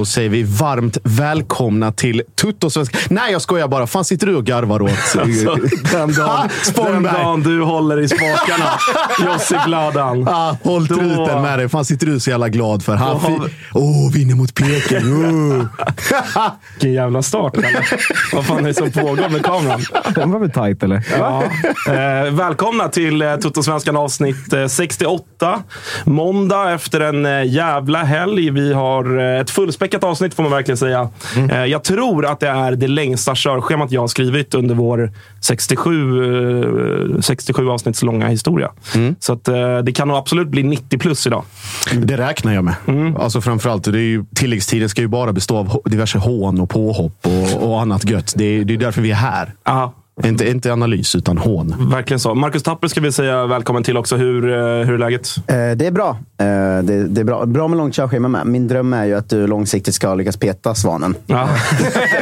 Då säger vi varmt välkomna till Tuttosvenska. Nej, jag skojar bara. Fan sitter du och garvar åt Alltså, den, dagen, den dagen du håller i spakarna, Josip Ladan. Ah, håll Då- truten med dig. Fan sitter du så jävla glad för? Han fi- oh, vinner mot Peking. Oh. Vilken jävla start. Eller? Vad fan är det som pågår med kameran? Den var väl tajt eller? Ja. Eh, välkomna till eh, Tuttosvenskan avsnitt eh, 68. Måndag efter en eh, jävla helg. Vi har eh, ett fullspäckat avsnitt får man verkligen säga. Eh, jag tror att det är det längsta körschemat jag har skrivit under vår 67, eh, 67 avsnitts långa historia. Så att, eh, det kan nog absolut bli 90 plus idag. Det räknar jag med. Mm. Alltså framförallt, det är ju, tilläggstiden ska ju bara bestå av diverse hån och påhopp och, och annat gött. Det är, det är därför vi är här. Aha. Inte, inte analys, utan hån. Verkligen så. Marcus Tapper ska vi säga välkommen till också. Hur, eh, hur är läget? Eh, det är bra. Eh, det, det är bra. bra med långt körschema med. Min dröm är ju att du långsiktigt ska lyckas peta Svanen. Ja.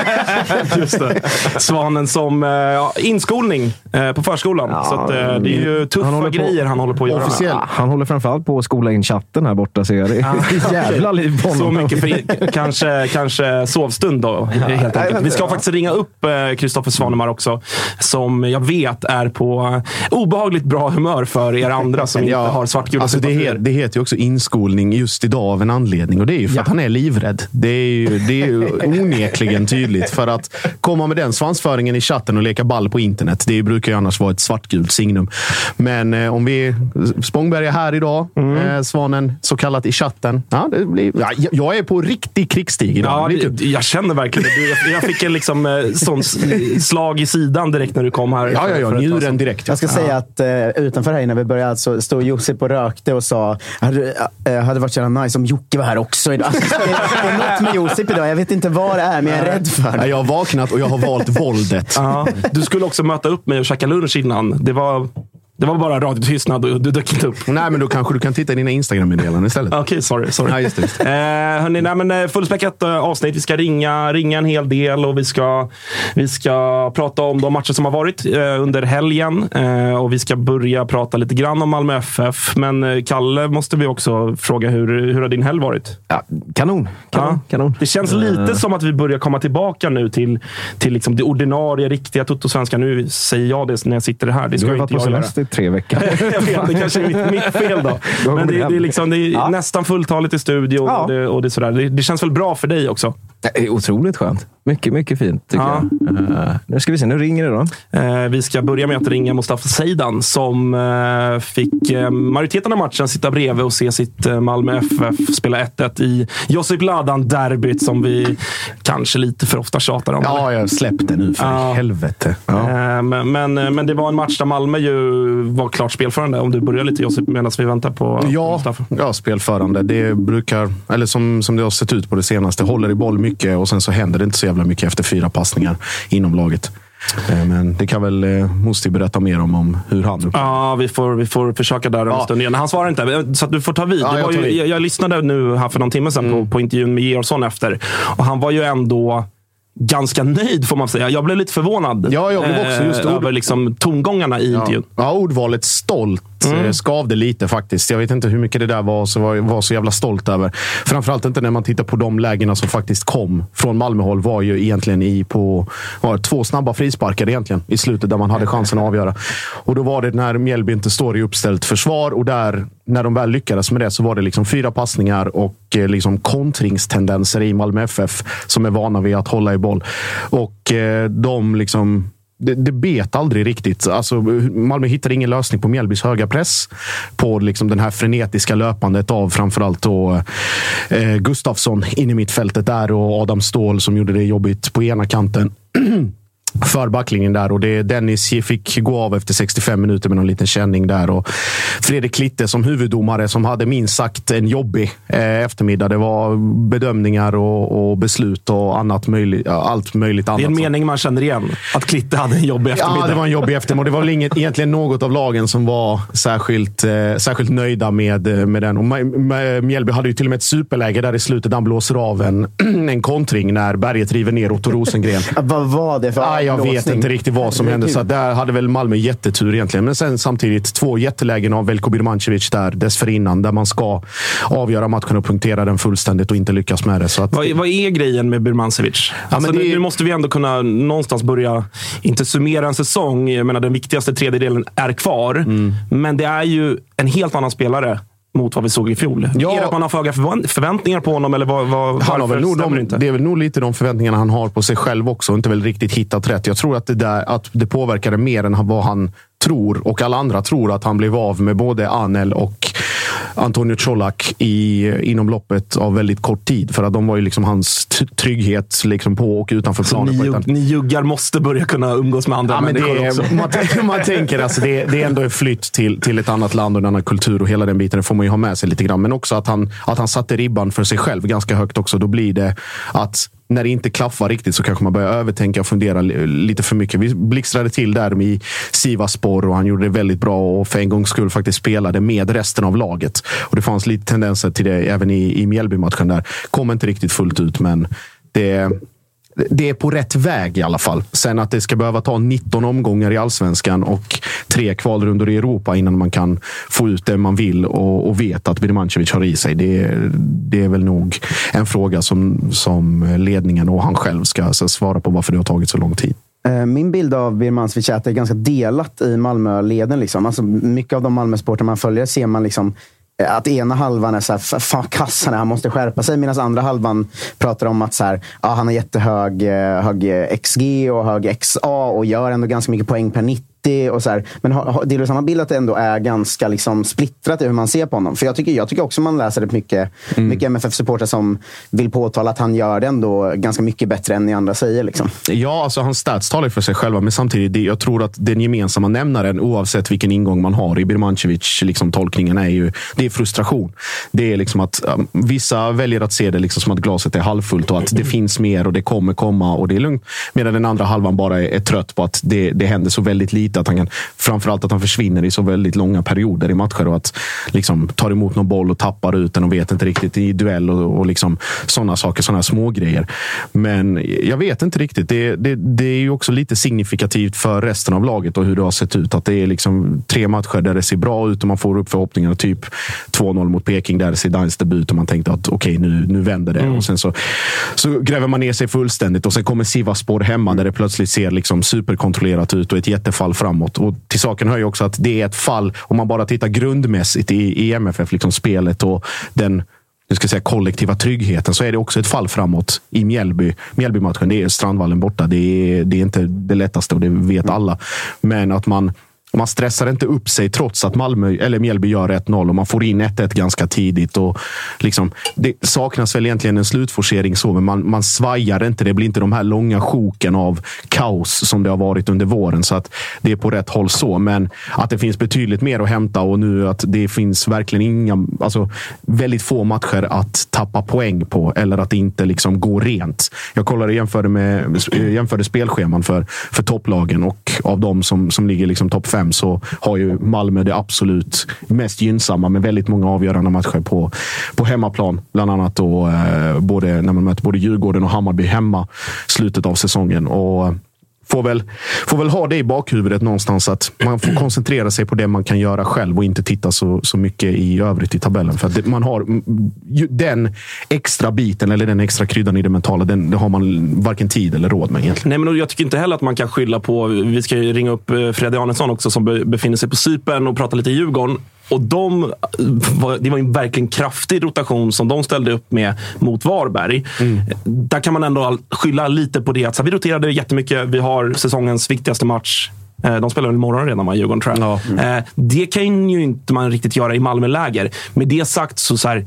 Just det. Svanen som eh, ja, inskolning eh, på förskolan. Ja, så att, eh, det är ju tuffa han håller på- grejer han håller på att göra. Officiell. Han håller framförallt på att skola in chatten här borta, ser jag. Det är jävla liv på Så honom. mycket för kanske, kanske sovstund då, helt enkelt. Vi ska faktiskt ringa upp Kristoffer Svanemar också, som jag vet är på obehagligt bra humör för er andra som inte har svartgula alltså det, det heter ju också inskolning just idag av en anledning och det är ju för att han är livrädd. Det är ju, det är ju onekligen tydligt. För att komma med den svansföringen i chatten och leka ball på internet, det brukar ju annars vara ett svartgult signum. Men eh, om vi... Spångberg är här idag, Mm. eh, Svanen så kallat i chatten. Ja, det blir, ja, jag- är på riktig krigsstig idag. Ja, Det jag känner verkligen det. Jag, jag fick en liksom, eh, sån slag i sidan direkt när du kom här. ja, ja, ja njuren direkt. Jag ska säga att eh, utanför här innan vi började så stod Josip och rökte och sa hade, eh, hade varit så jävla nice om Jocke var här också idag. Alltså, det, det är något med Josip idag. Jag vet inte vad det är, men jag är rädd för det. Jag har vaknat och jag har valt våldet. Ja, du skulle också möta upp mig och käka lunch innan. Det var, det var bara radiotystnad och du dök inte upp. Nej, men då kanske du kan titta i dina Instagram-meddelanden istället. Okej, sorry. sorry. Ja, just det, just Eh, hörni, nej, men, eh, fullspäckat eh, avsnitt. Vi ska ringa, ringa en hel del och vi ska, vi ska prata om de matcher som har varit eh, under helgen. Eh, och Vi ska börja prata lite grann om Malmö FF. Men eh, Kalle måste vi också fråga, hur, hur har din helg varit? Ja, kanon. Kanon. Ja. kanon. Det känns lite som att vi börjar komma tillbaka nu till, till liksom det ordinarie, riktiga Toto-svenska. Nu säger jag det när jag sitter här. Det Du ska har ju varit inte på semester tre veckor. jag vet, det kanske är mitt, mitt fel då. Då Men det, det är, liksom, det är Ja. nästan fulltaligt i studion Ja. och, det, och det, är sådär. Det, det känns väl bra för dig också? Det är otroligt skönt. Mycket, mycket fint tycker Ja. jag. Eh, nu ska vi se, nu ringer det då. Eh, vi ska börja med att ringa Mustafa Seidan som eh, fick majoriteten av matchen sitta bredvid och se sitt Malmö FF spela 1-1 i Josip Ladan-derbyt som vi kanske lite för ofta tjatar om. Ja, jag släppte nu för Ja. helvete. Ja. Men, men, men det var en match där Malmö ju var klart spelförande. Om du börjar lite Josip medan vi väntar på Ja, Mustafa. ja, spelförande. Det brukar, eller som, som det har sett ut på det senaste, håller i boll mycket och sen så händer det inte så jävla mycket efter fyra passningar inom laget. Eh, Men det kan väl eh, Musti berätta mer om, om hur han Ja, vi får, vi får försöka där om en Ja. stund igen. Han svarar inte, så att du får ta vid. Ja, jag ju. Mm. jag, jag lyssnade nu här för någon timme sedan på, på intervjun med Georgsson efter. Och han var ju ändå ganska nöjd, får man säga. Jag blev lite förvånad Ja, jag blev också. Just eh, över liksom, tongångarna i intervjun. Ja, ordvalet stolt Mm. eh, skavde lite faktiskt. Jag vet inte hur mycket det där var så, var, var så jävla stolt över. Framförallt inte när man tittar på de lägena som faktiskt kom från Malmöhåll. var ju egentligen i på var två snabba frisparkar egentligen i slutet där man hade chansen att avgöra. Och då var det när Mjällby inte står i uppställt försvar och där, när de väl lyckades med det, så var det liksom fyra passningar och eh, liksom kontringstendenser i Malmö FF som är vana vid att hålla i boll. Och eh, de liksom det, det bet aldrig riktigt. Alltså, Malmö hittade ingen lösning på Mjällbys höga press. På liksom den här frenetiska löpandet av framförallt då, eh, Gustafsson in i mittfältet där och Adam Ståhl som gjorde det jobbigt på ena kanten. för backlinjen där och det Dennis fick gå av efter 65 minuter med någon liten känning där. Och Fredrik Klitte som huvuddomare som hade minst sagt en jobbig eh, eftermiddag. Det var bedömningar och, och beslut och annat möjligt, allt möjligt annat. Det är en mening man känner igen. Att Klitte hade en jobbig eftermiddag. Ja, det var en jobbig eftermiddag. Det var väl inget, egentligen något av lagen som var särskilt, eh, särskilt nöjda med, eh, med den. Och Mjällby hade ju till och med ett superläge där i slutet. Han blåser av en, en kontring när Berget river ner Otto Rosengren. Vad var det för Ah, jag vet inte riktigt vad som hände. Så där hade väl Malmö jättetur egentligen. Men sen samtidigt två jättelägen av Veljko Birmancevic där dessförinnan. Där man ska avgöra matchen och punktera den fullständigt och inte lyckas med det. Så att, Vad, vad är grejen med Birmancevic? Alltså, men det nu måste vi ändå kunna någonstans börja, inte summera en säsong. Jag menar, den viktigaste tredjedelen är kvar. Mm. Men det är ju en helt annan spelare mot vad vi såg i fjol. Ja. Är det att man har för höga förvä- förväntningar på honom? Eller vad, vad, Han har väl nog de, inte? det är väl nog lite de förväntningarna han har på sig själv också. Inte väl riktigt hittat rätt. Jag tror att det, där, att det påverkade mer än vad han tror och alla andra tror att han blev av med både Anel och Antonio Colak i, inom loppet av väldigt kort tid. För att de var ju liksom hans trygghet liksom på och utanför planen. ni, jugg- ni juggar måste börja kunna umgås med andra Ja, men det människor också. man, man tänker alltså det, det är ändå en flytt till, till ett annat land och en annan kultur och hela den biten. Det får man ju ha med sig lite grann. Men också att han, att han satte ribban för sig själv ganska högt också. Då blir det att när det inte klaffar riktigt så kanske man börjar övertänka och fundera lite för mycket. Vi blixtrade till där med Sivaspor och han gjorde det väldigt bra och för en gångs skull faktiskt spelade med resten av laget. Och Det fanns lite tendenser till det även i, i Mjällby-matchen där. Kom inte riktigt fullt ut, men det det är på rätt väg i alla fall. Sen att det ska behöva ta 19 omgångar i allsvenskan och tre kvalrundor i Europa innan man kan få ut det man vill och, och vet att Birmancevic har i sig. Det, är- det är väl nog en fråga som, som ledningen och han själv ska alltså, svara på varför det har tagit så lång tid. Eh, min bild av Birmancevic är att det är ganska delat i Malmöleden. Liksom. Alltså, mycket av de Malmösporter man följer ser man liksom Eh, att ena halvan är så här, fan kass han är, han måste skärpa sig. Medan andra halvan pratar om att så här, ja, han har jättehög eh, hög eh, XG och hög XA och gör ändå ganska mycket poäng per 90. Och så här. Men har, har, delar du samma bild att det ändå är ganska liksom splittrat i hur man ser på honom? För jag tycker, jag tycker också man läser det mycket, mycket MFF-supportrar som vill påtala att han gör det ändå ganska mycket bättre än ni andra säger. Liksom. Ja, alltså hans stats talar för sig själva, men samtidigt, det, jag tror att den gemensamma nämnaren, oavsett vilken ingång man har i Birmancevic, liksom, tolkningen är ju det är frustration. Det är liksom att um, vissa väljer att se det liksom som att glaset är halvfullt och att det finns mer och det kommer komma och det är lugnt. Medan den andra halvan bara är, är trött på att det, det händer så väldigt lite. Att han kan, framförallt att han försvinner i så väldigt långa perioder i matcher och att liksom tar emot någon boll och tappar ut den och vet inte riktigt i duell och, och liksom sådana saker, sådana små grejer. Men jag vet inte riktigt. Det, det, det är ju också lite signifikativt för resten av laget och hur det har sett ut. Att det är liksom tre matcher där det ser bra ut och man får upp förhoppningarna. Typ 2-0 mot Peking där Zidanes debut och man tänkte att okej, nu, nu vänder det. Och sen så, så gräver man ner sig fullständigt och sen kommer Sivaspor hemma där det plötsligt ser liksom superkontrollerat ut och ett jättefall framåt. Och till saken hör ju också att det är ett fall, om man bara tittar grundmässigt i, i MFF, liksom spelet och den nu ska jag säga, kollektiva tryggheten så är det också ett fall framåt i Mjällby. Mjällby-matchen, det är Strandvallen borta. Det är, det är inte det lättaste och det vet alla. Men att man man stressar inte upp sig trots att Malmö, eller Mjällby gör 1-0 och man får in 1-1 ganska tidigt. Och liksom, det saknas väl egentligen en slutforcering, så, men man, man svajar inte. Det blir inte de här långa sjoken av kaos som det har varit under våren. Så att det är på rätt håll så. Men att det finns betydligt mer att hämta och nu att det finns verkligen inga, alltså väldigt få matcher att tappa poäng på eller att det inte liksom går rent. Jag kollade jämförde, med, jämförde spelscheman för, för topplagen och av de som, som ligger liksom topp fem så har ju Malmö det absolut mest gynnsamma med väldigt många avgörande matcher på, på hemmaplan. Bland annat då, eh, både, när man möter både Djurgården och Hammarby hemma slutet av säsongen. Och får väl, får väl ha det i bakhuvudet någonstans. Att man får koncentrera sig på det man kan göra själv och inte titta så, så mycket i övrigt i tabellen. För att det, man har den extra biten eller den extra kryddan i det mentala. Den, det har man varken tid eller råd med egentligen. Nej, men jag tycker inte heller att man kan skylla på... Vi ska ju ringa upp eh, Fredrik Arnesson också som befinner sig på Cypern och prata lite Djurgården. Och de, det var en verkligen kraftig rotation som de ställde upp med mot Varberg. Mm. Där kan man ändå skylla lite på det. Att vi roterade jättemycket. Vi har säsongens viktigaste match eh, de spelar väl imorgon redan, va? Djurgården tror jag. Ja. Mm. Det kan ju inte man riktigt göra i Malmöläger. Med det sagt, så, så här,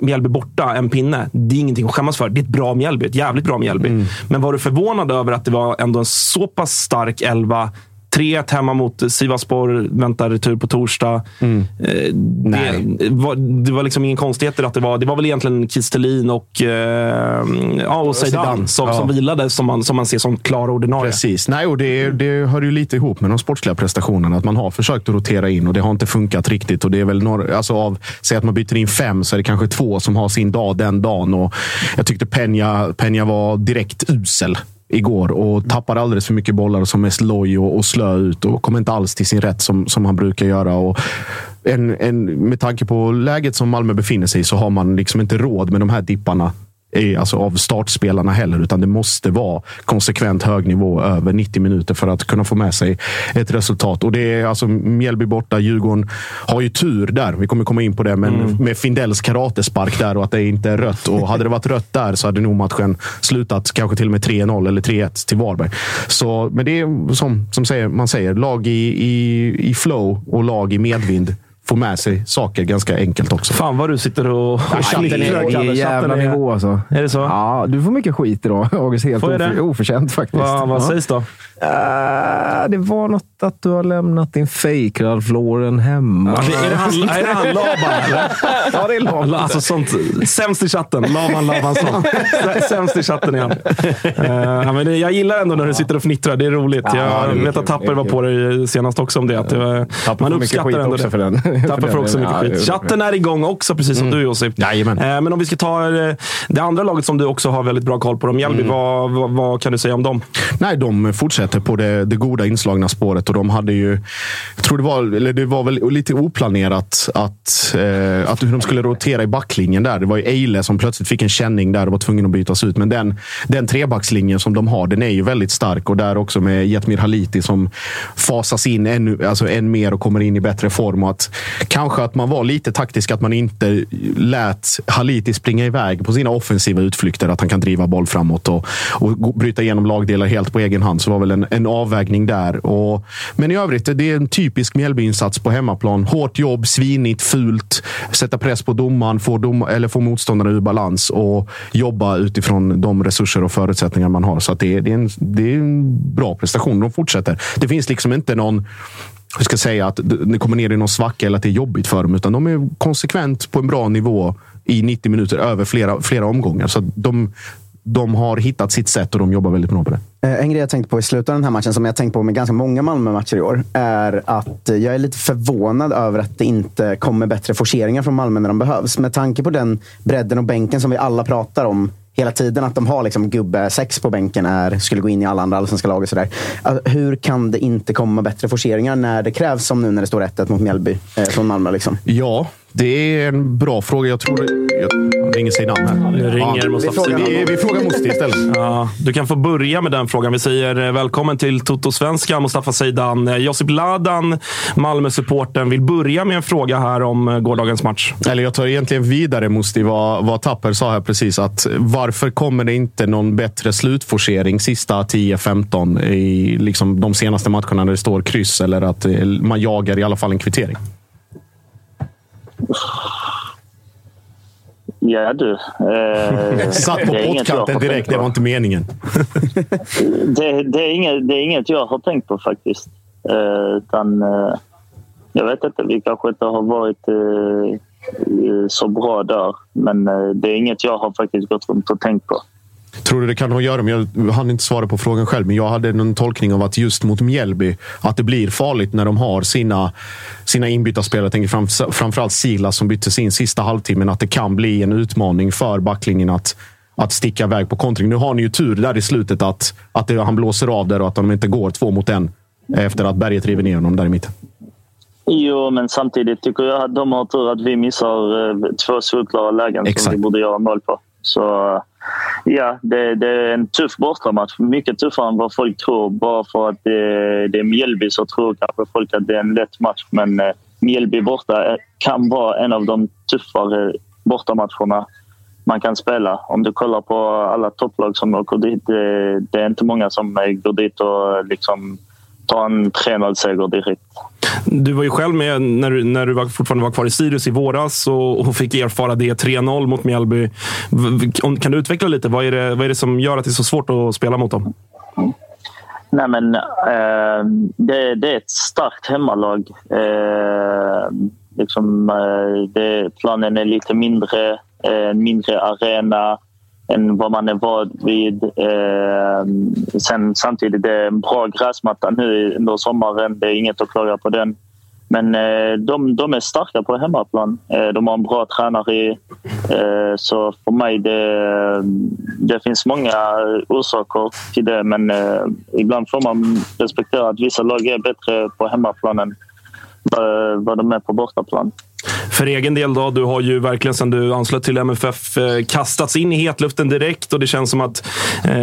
Mjällby borta, en pinne. Det är ingenting att skämmas för. Det är ett bra Mjällby. Ett jävligt bra Mjällby. Mm. Men var du förvånad över att det var ändå en så pass stark elva 3-1 hemma mot Sivaspor, väntar retur på torsdag. Mm. Eh, det, var, det var liksom ingen konstigheter att det var... Det var väl egentligen Kistelin och, eh, ja, och Zeidan som, ja. som vilade, som man, som man ser som klara ordinarie. Precis. Nej, och det, det hör ju lite ihop med de sportsliga prestationerna. Att man har försökt att rotera in och det har inte funkat riktigt. Och det är väl några, alltså av, säg att man byter in fem så är det kanske två som har sin dag den dagen. Och jag tyckte Peña, Peña var direkt usel igår och tappar alldeles för mycket bollar som mest loj och, och slö ut och kommer inte alls till sin rätt som, som han brukar göra. Och en, en, med tanke på läget som Malmö befinner sig i så har man liksom inte råd med de här dipparna alltså av startspelarna heller, utan det måste vara konsekvent hög nivå över 90 minuter för att kunna få med sig ett resultat. Och det är alltså Mjällby borta. Djurgården har ju tur där. Vi kommer komma in på det, men mm. med Findells karatespark där och att det inte är rött. Och hade det varit rött där så hade nog matchen slutat kanske till och med 3-0 eller 3-1 till Varberg. Så, men det är som, som säger, man säger, lag i, i, i flow och lag i medvind få med sig saker ganska enkelt också. Fan vad du sitter och... Ja, chatten är jävla nivå alltså. Är det så? Ja, du får mycket skit idag, August. Helt of oförtjänt faktiskt. Va, vad ja. sägs då? Uh, det var något att du har lämnat din fake Ralph Lauren hemma. Ja, är, det han, är det han Laban, eller? ja, det är Laban. Alltså, sånt, sämst i chatten. Laban Labansson. sämst i chatten igen. Uh, men det, jag gillar ändå när du sitter och fnittrar. Det är roligt. Ja, jag vet att Tapper var på dig senast också om det. Att det man uppskattar ändå det. För den. Tapper får också mycket skit. Chatten är igång också, precis som mm. du Josip. Jajamän. Uh, men om vi ska ta det andra laget som du också har väldigt bra koll på. Mjällby, mm. vad, vad, vad kan du säga om dem? Nej, de fortsätter fortsätter på det, det goda inslagna spåret. Och de hade ju, jag tror det var, eller det var väl lite oplanerat att, eh, att hur de skulle rotera i backlinjen där. Det var ju Eile som plötsligt fick en känning där och var tvungen att bytas ut. Men den, den trebackslinjen som de har, den är ju väldigt stark. Och där också med Jetmir Haliti som fasas in ännu, alltså än mer och kommer in i bättre form. Och att, kanske att man var lite taktisk, att man inte lät Haliti springa iväg på sina offensiva utflykter. Att han kan driva boll framåt och, och bryta igenom lagdelar helt på egen hand. Så var väl en, en avvägning där. Och, men i övrigt, det är en typisk Mjällby-insats på hemmaplan. Hårt jobb, svinigt, fult. Sätta press på domaren, få, dom, eller få motståndarna ur balans och jobba utifrån de resurser och förutsättningar man har. Så det, det, är en, det är en bra prestation. De fortsätter. Det finns liksom inte någon jag ska säga att det kommer ner i någon svacka eller att det är jobbigt för dem. Utan de är konsekvent på en bra nivå i 90 minuter över flera, flera omgångar. Så de, de har hittat sitt sätt och de jobbar väldigt bra på det. Eh, en grej jag tänkte på i slutet av den här matchen, som jag tänkt på med ganska många Malmö-matcher i år, är att eh, jag är lite förvånad över att det inte kommer bättre forceringar från Malmö när de behövs. Med tanke på den bredden och bänken som vi alla pratar om hela tiden. Att de har liksom gubbe sex på bänken är, skulle gå in i alla andra allsvenska lag och sådär. Alltså, hur kan det inte komma bättre forceringar när det krävs, som nu när det står 1 mot Mjällby eh, från Malmö? Liksom? Ja, det är en bra fråga. Jag tror... Jag ringer sig namn här. Nu ringer Ja, Mustafa vi, vi, vi frågar Musti istället. Ja, du kan få börja med den frågan. Vi säger eh, välkommen till Toto-svenska, Mustafa Zeidan. Eh, Josip Ladan, Malmö-supporten, vill börja med en fråga här om eh, gårdagens match. Eller jag tar egentligen vidare, Musti, vad, vad Tapper sa här precis. Att varför kommer det inte någon bättre slutforcering sista 10-15 i liksom de senaste matcherna när det står kryss eller att man jagar i alla fall en kvittering? Ja du. Eh, Satt på pottkanten direkt. Det var inte meningen. det, det, är inget, det är inget jag har tänkt på faktiskt. Eh, utan, eh, jag vet inte, vi kanske inte har varit eh, eh, så bra där. Men eh, det är inget jag har faktiskt gått runt och tänkt på. Tror du det kan ha att göra med, jag hann inte svara på frågan själv, men jag hade en tolkning av att just mot Mjällby, att det blir farligt när de har sina, sina inbytta spelare. Jag tänker fram, framförallt Silas som byttes in sista halvtimmen, att det kan bli en utmaning för backlinjen att, att sticka iväg på kontring. Nu har ni ju tur där i slutet att, att det, han blåser av där och att de inte går två mot en efter att berget river ner honom där i mitten. Jo, men samtidigt tycker jag att de har tur att vi missar eh, två solklara lägen Exakt. som vi borde göra mål på. Så ja, det, det är en tuff bortamatch. Mycket tuffare än vad folk tror. Bara för att det, det är Mjällby så tror kanske folk att det är en lätt match. Men eh, Mjällby borta är- kan vara en av de tuffare bortamatcherna man kan spela. Om du kollar på alla topplag som åker dit. Det, det är inte många som eh, går dit och liksom tar en 3-0-seger direkt. Du var ju själv med när du, när du var, fortfarande var kvar i Sirius i våras och, och fick erfara det 3-0 mot Mjällby. Kan du utveckla lite? Vad är, det, vad är det som gör att det är så svårt att spela mot dem? Nej, men eh, det, det är ett starkt hemmalag. Eh, liksom, eh, det, planen är lite mindre, eh, mindre arena än vad man är van vid. Eh, sen samtidigt det är en bra gräsmatta nu under sommaren. Det är inget att klaga på den. Men eh, de, de är starka på hemmaplan. Eh, de har en bra tränare. i. Eh, så för mig det, det finns många orsaker till det. Men eh, ibland får man respektera att vissa lag är bättre på hemmaplan än eh, vad de är på bortaplan. För egen del då, du har ju verkligen sedan du anslöt till MFF eh, kastats in i hetluften direkt och det känns som att eh,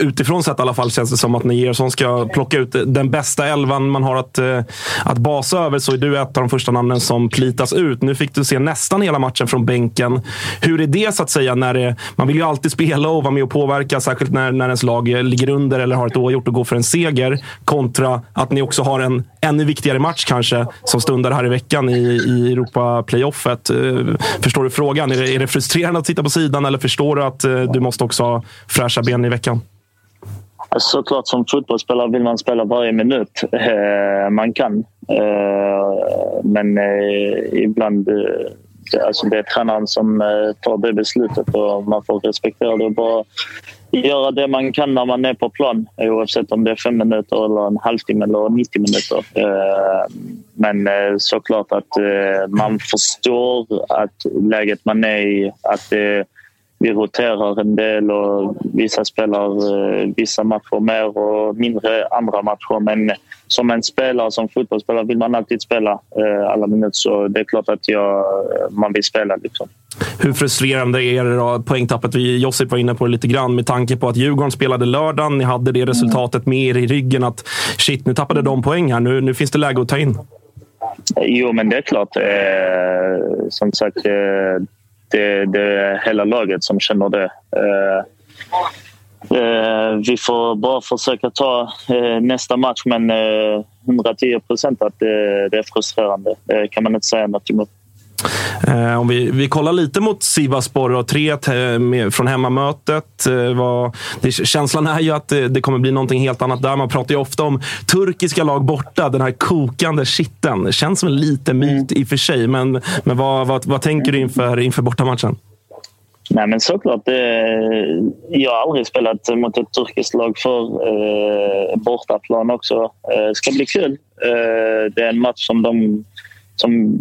utifrån sett i alla fall känns det som att när Gerson ska plocka ut den bästa elvan man har att, eh, att basa över så är du ett av de första namnen som plitas ut. Nu fick du se nästan hela matchen från bänken. Hur är det så att säga? När det, man vill ju alltid spela och vara med och påverka, särskilt när, när ens lag eh, ligger under eller har ett oavgjort och går för en seger. Kontra att ni också har en ännu viktigare match kanske som stundar här i veckan i, i Europa-playoffet. Eh, förstår du frågan? Är det, är det frustrerande att sitta på sidan eller förstår du att eh, du måste också ha fräscha ben i veckan? Såklart som fotbollsspelare vill man spela varje minut eh, man kan. Men ibland det, alltså det är tränaren som tar det beslutet och man får respektera det och bara göra det man kan när man är på plan oavsett om det är fem minuter, eller en halvtimme eller 90 minuter. Eh, men eh, såklart att eh, man förstår att läget man är i, att vi roterar en del och vissa spelar vissa matcher mer och mindre andra matcher. Men som en spelare, som fotbollsspelare, vill man alltid spela alla minuter. Så det är klart att jag, man vill spela. Liksom. Hur frustrerande är det då, poängtappet? Vi, Josip var inne på det lite grann med tanke på att Djurgården spelade lördagen. Ni hade det resultatet med er i ryggen. att Shit, nu tappade de poäng här. Nu, nu finns det läge att ta in. Jo, men det är klart. Eh, som sagt, eh, det, det är hela laget som känner det. Eh, eh, vi får bara försöka ta eh, nästa match, men eh, 110 procent att det, det är frustrerande. Det kan man inte säga något emot. Eh, om vi, vi kollar lite mot Sivasspor och 3 med, från hemmamötet. Eh, vad, det, känslan är ju att det, det kommer bli någonting helt annat där. Man pratar ju ofta om turkiska lag borta, den här kokande skitten. Känns som en liten myt i och för sig, men, men vad, vad, vad tänker du inför, inför bortamatchen? Nej, men såklart. Eh, jag har aldrig spelat mot ett turkiskt lag för eh, bortaplan också. Eh, det ska bli kul. Eh, det är en match som, de, som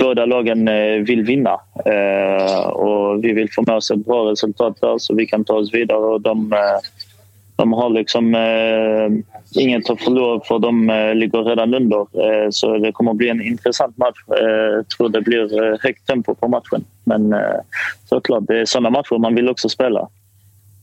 båda lagen eh, vill vinna. Eh, och vi vill få med oss ett bra resultat där så vi kan ta oss vidare. Och de, eh, de har liksom eh, inget att förlora för de eh, ligger redan under. Eh, så det kommer att bli en intressant match. Eh, jag tror det blir högt tempo på matchen. Men såklart, det är sådana matcher man vill också spela.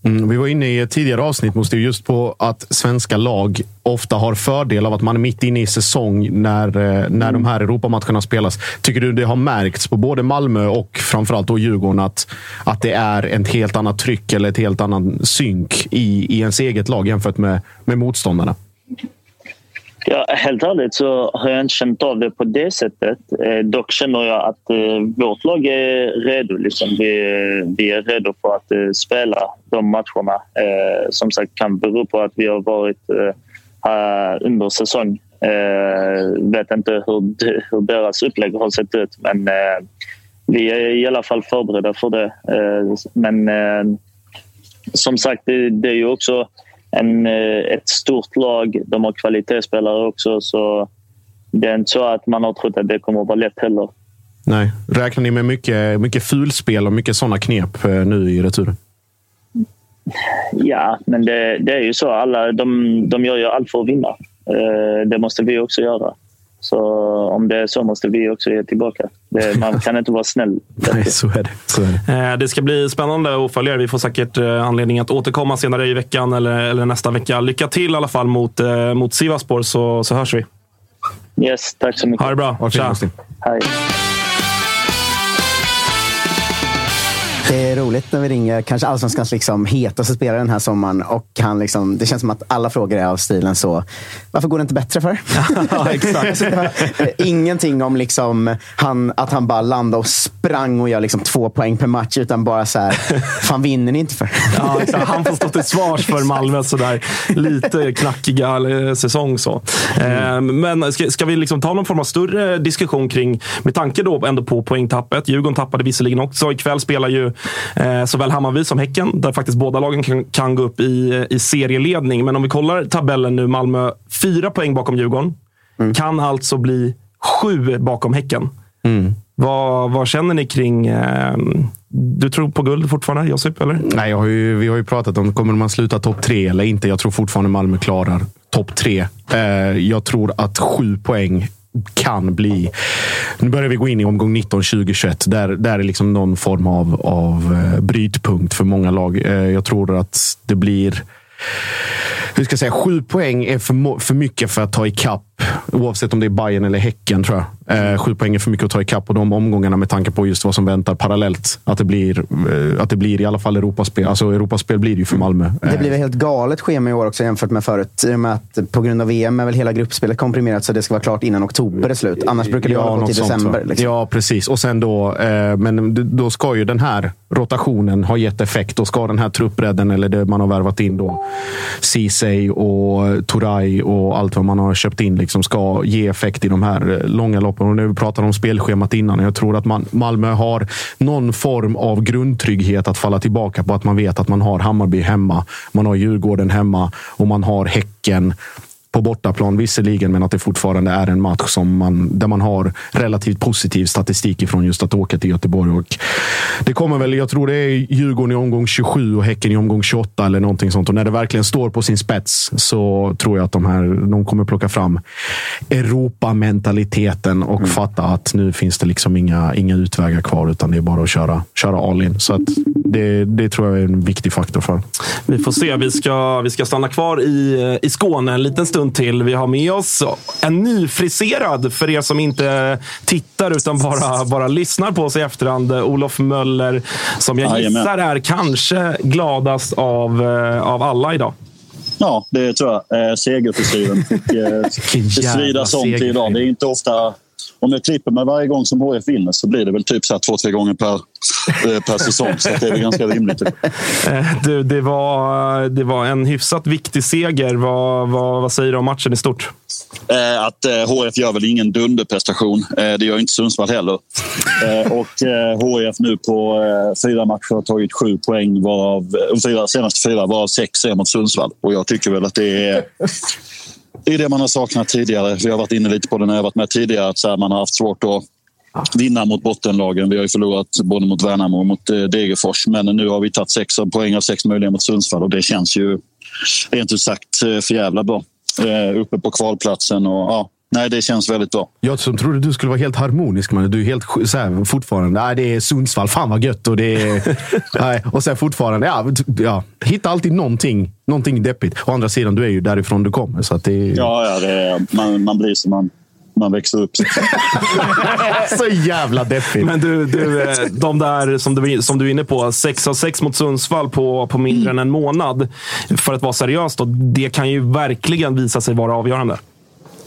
Mm, vi var inne i ett tidigare avsnitt Måste just på att svenska lag ofta har fördel av att man är mitt inne i säsong när, eh, när de här Europamatcherna spelas. Tycker du det har märkts på både Malmö och framförallt då Djurgården att, att det är ett helt annat tryck eller ett helt annan synk i, i ens eget lag jämfört med, med motståndarna? Ja, helt ärligt så har jag inte känt av det på det sättet. Eh, dock känner jag att eh, vårt lag är redo. Liksom. Vi, vi är redo för att eh, spela de matcherna. Eh, som sagt kan bero på att vi har varit eh, under säsong. Eh, vet inte hur, hur deras upplägg har sett ut men eh, vi är i alla fall förberedda för det. Eh, men eh, som sagt, det, det är ju också en, eh, ett stort lag. De har kvalitetsspelare också. Så det är inte så att man har trott att det kommer att vara lätt heller. Nej. Räknar ni med mycket, mycket fulspel och mycket sådana knep eh, nu i returen? Ja, men det, det, är ju så. Alla, de, de gör ju allt för att vinna. Eh, det måste vi också göra. Så om det är så måste vi också ge tillbaka. Det, man kan inte vara snäll. Nej, så är det. Så är det. Eh, det ska bli spännande att följa Vi får säkert eh, anledning att återkomma senare i veckan eller, eller nästa vecka. Lycka till i alla fall mot, eh, mot Sivaspor så, så hörs vi. Yes, tack så mycket. Ha det bra. Tja. Hej. Det är roligt när vi ringer kanske allsvenskans liksom hetaste spelare den här sommaren och han liksom, det känns som att alla frågor är av stilen så. Varför går det inte bättre för? ja, exakt. Ingenting om liksom han, att han bara landade och sprang och gör liksom två poäng per match utan bara så här, fan vinner ni inte för? ja, Han får stå till svars för Malmö sådär lite knackiga eh, säsong. Så. Mm. Men ska, ska vi liksom ta någon form av större diskussion kring, med tanke då ändå på poängtappet. Djurgården tappade visserligen också. Ikväll spelar ju eh, såväl Hammarby som Häcken, där faktiskt båda lagen kan, kan gå upp i, i serieledning. Men om vi kollar tabellen nu, Malmö fyra poäng bakom Djurgården. Mm. Kan alltså bli sju bakom Häcken. Mm. Vad, vad, känner ni kring... Eh, du tror på guld fortfarande, Josip? Eller? Nej, har ju, vi har ju pratat om kommer man sluta topp tre eller inte. Jag tror fortfarande Malmö klarar topp tre. Eh, jag tror att sju poäng kan bli... Nu börjar vi gå in i omgång 19, 20, 21. Där, där är liksom någon form av, av eh, brytpunkt för många lag. Eh, jag tror att det blir hur ska jag säga, sju poäng är för, för mycket för att ta ikapp. Oavsett om det är Bayern eller Häcken, tror jag. Eh, sju poäng är för mycket att ta ikapp på de omgångarna med tanke på just vad som väntar parallellt. Att det blir, eh, att det blir i alla fall Europaspel. Alltså Europaspel blir det ju för Malmö. Det blir väl helt galet schema i år också jämfört med förut. I och med att på grund av VM är väl hela gruppspelet komprimerat så det ska vara klart innan oktober är slut. Annars brukar det ja, hålla på till december. Liksom. Ja, precis. Och sen då, eh, men då ska ju den här rotationen ha gett effekt. Då ska den här truppbredden, eller det man har värvat in då, Ceesay och Turay och allt vad man har köpt in liksom som ska ge effekt i de här eh, långa loppen. Och nu pratar om spelschemat innan. Jag tror att man, Malmö har någon form av grundtrygghet att falla tillbaka på. Att man vet att man har Hammarby hemma, man har Djurgården hemma och man har Häcken på bortaplan visserligen, men att det fortfarande är en match som man, där man har relativt positiv statistik ifrån just att åka till Göteborg. Och det kommer väl, jag tror det är Djurgården i omgång 27 och Häcken i omgång 28 eller någonting sånt. Och när det verkligen står på sin spets så tror jag att de här de kommer plocka fram Europamentaliteten och mm. fatta att nu finns det liksom inga, inga utvägar kvar, utan det är bara att köra, köra all in. Så att det, det tror jag är en viktig faktor för. Vi får se. Vi ska, vi ska stanna kvar i, i Skåne en liten stund till. Vi har med oss en nyfriserad, för er som inte tittar utan bara, bara lyssnar på oss i efterhand, Olof Möller. Som jag gissar är kanske gladast av, eh, av alla idag. Ja, det tror jag. Eh, segerfrisyren fick eh, svidas om till idag. Det är inte ofta om jag klipper mig varje gång som HF vinner så blir det väl typ så här två, tre gånger per, eh, per säsong. Så det är väl ganska rimligt. Eh, du, det, var, det var en hyfsat viktig seger. Vad, vad, vad säger du om matchen i stort? Eh, att HF gör väl ingen dunderprestation. Det gör inte Sundsvall heller. Och HF nu på fyra matcher har tagit sju poäng varav fyra, senaste fyra varav sex är mot Sundsvall. Och jag tycker väl att det är det är det man har saknat tidigare. Vi har varit inne lite på det när jag varit med tidigare. Att så här, man har haft svårt att vinna mot bottenlagen. Vi har ju förlorat både mot Värnamo och mot eh, Degerfors. Men nu har vi tagit sex poäng av sex möjliga mot Sundsvall och det känns ju rent ut sagt eh, för jävla bra. Eh, uppe på kvalplatsen. Och, ja, nej, det känns väldigt bra. Jag som trodde du skulle vara helt harmonisk, men du är helt så här, fortfarande. Nej, det är Sundsvall. Fan vad gött. Och, det är, nej, och sen fortfarande, ja, ja, hitta alltid någonting, någonting deppigt. Å andra sidan, du är ju därifrån du kommer. Så att det Ja, ja det är, man, man blir som man, man växer upp. så jävla deppigt. Men du, du eh, de där som du, som du är inne på, 6 av 6 mot Sundsvall på, på mindre än en månad. För att vara seriös, då, det kan ju verkligen visa sig vara avgörande.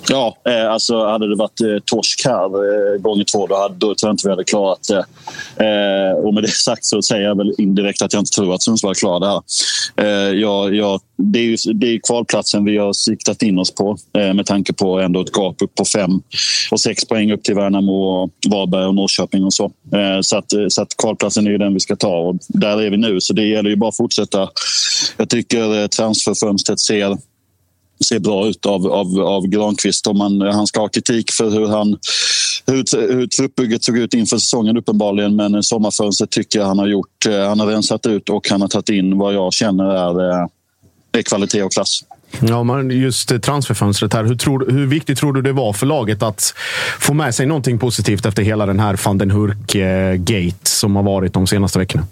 Ja, eh, alltså hade det varit eh, torsk här eh, gånger två då, hade, då tror jag inte vi hade klarat det. Eh, och med det sagt så säger jag väl indirekt att jag inte tror att Sundsvall klarar det här. Eh, jag, jag, det är ju det är kvalplatsen vi har siktat in oss på eh, med tanke på ändå ett gap upp på fem och sex poäng upp till Värnamo, och Varberg och Norrköping och så. Eh, så, att, eh, så att kvalplatsen är ju den vi ska ta och där är vi nu. Så det gäller ju bara att fortsätta. Jag tycker eh, transferfönstret ser ser bra ut av, av, av Granqvist. Om man, han ska ha kritik för hur, han, hur, hur truppbygget såg ut inför säsongen uppenbarligen. Men sommarfönstret tycker jag han har gjort. Eh, han har rensat ut och han har tagit in vad jag känner är, eh, är kvalitet och klass. Ja, men just transferfönstret här. Hur, tror, hur viktigt tror du det var för laget att få med sig någonting positivt efter hela den här van den Hurk-gate eh, som har varit de senaste veckorna?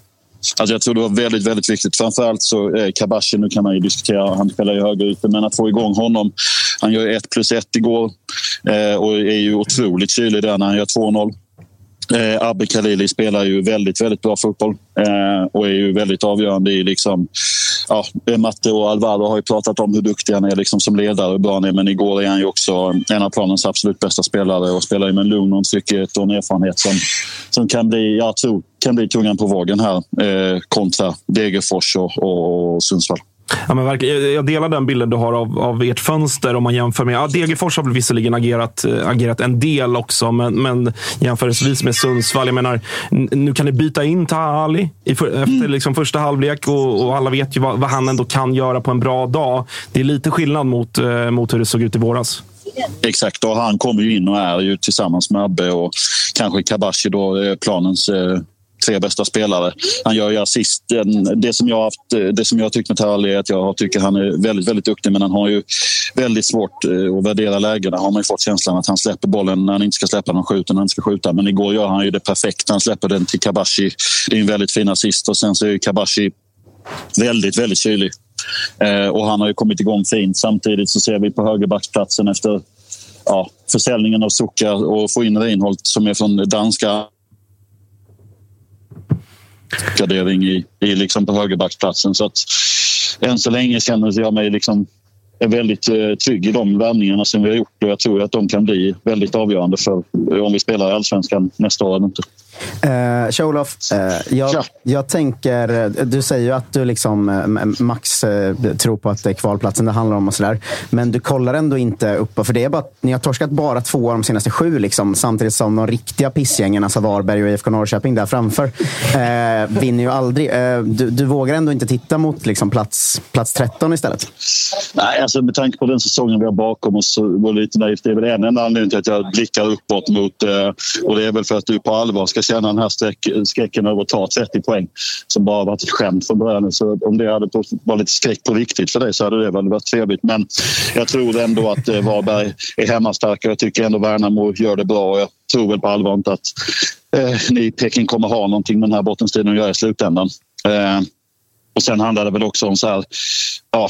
Alltså jag tror det var väldigt, väldigt viktigt. Framförallt så eh, Kabashi, nu kan man ju diskutera, han spelar ju höger ute, men att få igång honom. Han gör 1 plus 1 igår eh, och är ju otroligt kylig där när han gör 2-0. Eh, Abbe Khalili spelar ju väldigt, väldigt bra fotboll eh, och är ju väldigt avgörande i liksom... Ja, Matte och Alvaro har ju pratat om hur duktig han är liksom som ledare och hur bra han är, men igår är han ju också en av planens absolut bästa spelare och spelar ju med en lugn och en trygghet och en erfarenhet som, som kan bli, jag tror, kan bli tungan på vågen här eh, kontra Degerfors och, och, och Sundsvall. Ja, men verkligen. Jag- delar den bilden du har av, av ert fönster om man jämför med... Ja, Degerfors har väl visserligen agerat, eh, agerat en del också, men, men jämförelsevis med Sundsvall. Jag menar, nu kan ni byta in Taha Ali i för, efter liksom första halvlek och, och alla vet ju vad, vad han ändå kan göra på en bra dag. Det är lite skillnad mot, eh, mot hur det såg ut i våras. Exakt, och han kommer ju in och är ju tillsammans med Abbe och kanske Kabashi då eh, planens tre bästa spelare. Han gör ju assist. Det som jag har haft, eh, det som jag tyckt med Tarali är att jag tycker han är väldigt, väldigt duktig men han har ju väldigt svårt eh, att värdera lägena. Har man ju fått känslan att han släpper bollen när han inte ska släppa den och skjuter när han ska skjuta. Men igår gör han ju det perfekt. Han släpper den till Kabashi. Det är en väldigt fin assist och sen så är ju Kabashi väldigt, väldigt kylig. Eh, och han har ju kommit igång fint. Samtidigt så ser vi på högerbacksplatsen efter ja, försäljningen av Suckar och få in Reinholdt som är från danska gradering i, i liksom på högerbacksplatsen. Så att än så länge känner jag mig liksom är väldigt eh, trygg i de värvningarna som vi har gjort och jag tror att de kan bli väldigt avgörande för om vi spelar i allsvenskan nästa år eller inte. Eh, Kjolof, eh, jag, Ja. jag tänker... eh, Du säger ju att du liksom, eh, max eh, tror på att det är kvalplatsen det handlar om och sådär. Men du kollar ändå inte upp, för det är bara, ni har torskat bara två av de senaste sju, liksom, samtidigt som de riktiga pissgängen, alltså Varberg och IFK Norrköping där framför, eh, vinner ju aldrig. Eh, du, du vågar ändå inte titta mot liksom, plats, plats 13 istället? Nej, alltså med tanke på den säsongen vi har bakom oss så var det lite naivt. Det är väl en enda anledning till att jag blickar uppåt mot... Eh, och det är väl för att du på allvar ska känna den här skräck, skräcken över att ta 30 poäng som bara varit ett skämt från början. Så om det hade varit lite skräck på riktigt för dig så hade det väl varit trevligt. Men jag tror ändå att eh, Varberg är hemmastarka. Jag tycker ändå Värnamo gör det bra. Och jag tror väl på allvar inte att eh, ni i Peking kommer ha någonting med den här bottenstriden att göra i slutändan. Eh, och sen handlar det väl också om så här, ja,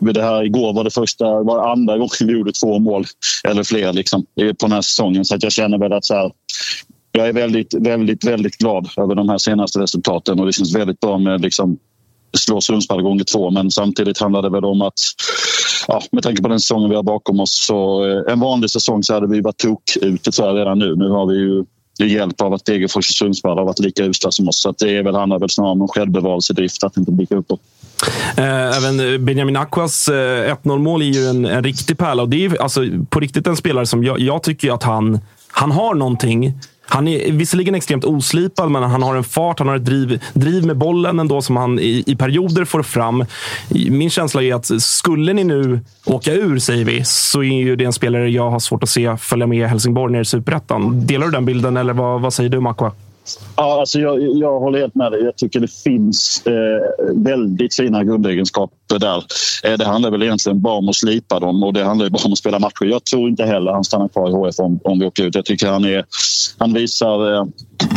det här igår var det första, var andra gången vi gjorde två mål eller fler liksom, på den här säsongen. Så att jag känner väl att så här, jag är väldigt, väldigt, väldigt glad över de här senaste resultaten och det känns väldigt bra med liksom slå Sundsvall gånger två. Men samtidigt handlar det väl om att ja, med tanke på den säsongen vi har bakom oss så eh, en vanlig säsong så hade vi varit tok ute tror jag redan nu. Nu har vi ju hjälp av att Degerfors och Sundsvall har varit lika usla som oss. Så att det är väl, handlar väl snarare om en självbevarelsedrift att inte blicka uppåt. Eh, Även eh, Benjamin Aquas eh, 1-0 mål är ju en, en riktig pärla. Och det är ju, alltså, på riktigt en spelare som jag, jag tycker att han, han har någonting. Han är visserligen extremt oslipad, men han har en fart, han har ett driv, driv med bollen ändå som han i, i perioder får fram. Min känsla är att skulle ni nu åka ur, säger vi, så är ju det en spelare jag har svårt att se följa med Helsingborg ner i Superettan. Delar du den bilden eller vad, vad säger du, Makwa? Ja, alltså jag, jag håller helt med dig. Jag tycker det finns eh, väldigt fina grundegenskaper där. Eh, det handlar väl egentligen bara om att slipa dem och det handlar ju bara om att spela matcher. Jag tror inte heller han stannar kvar i HF om, om vi åker ut. Jag tycker han, är, han visar eh,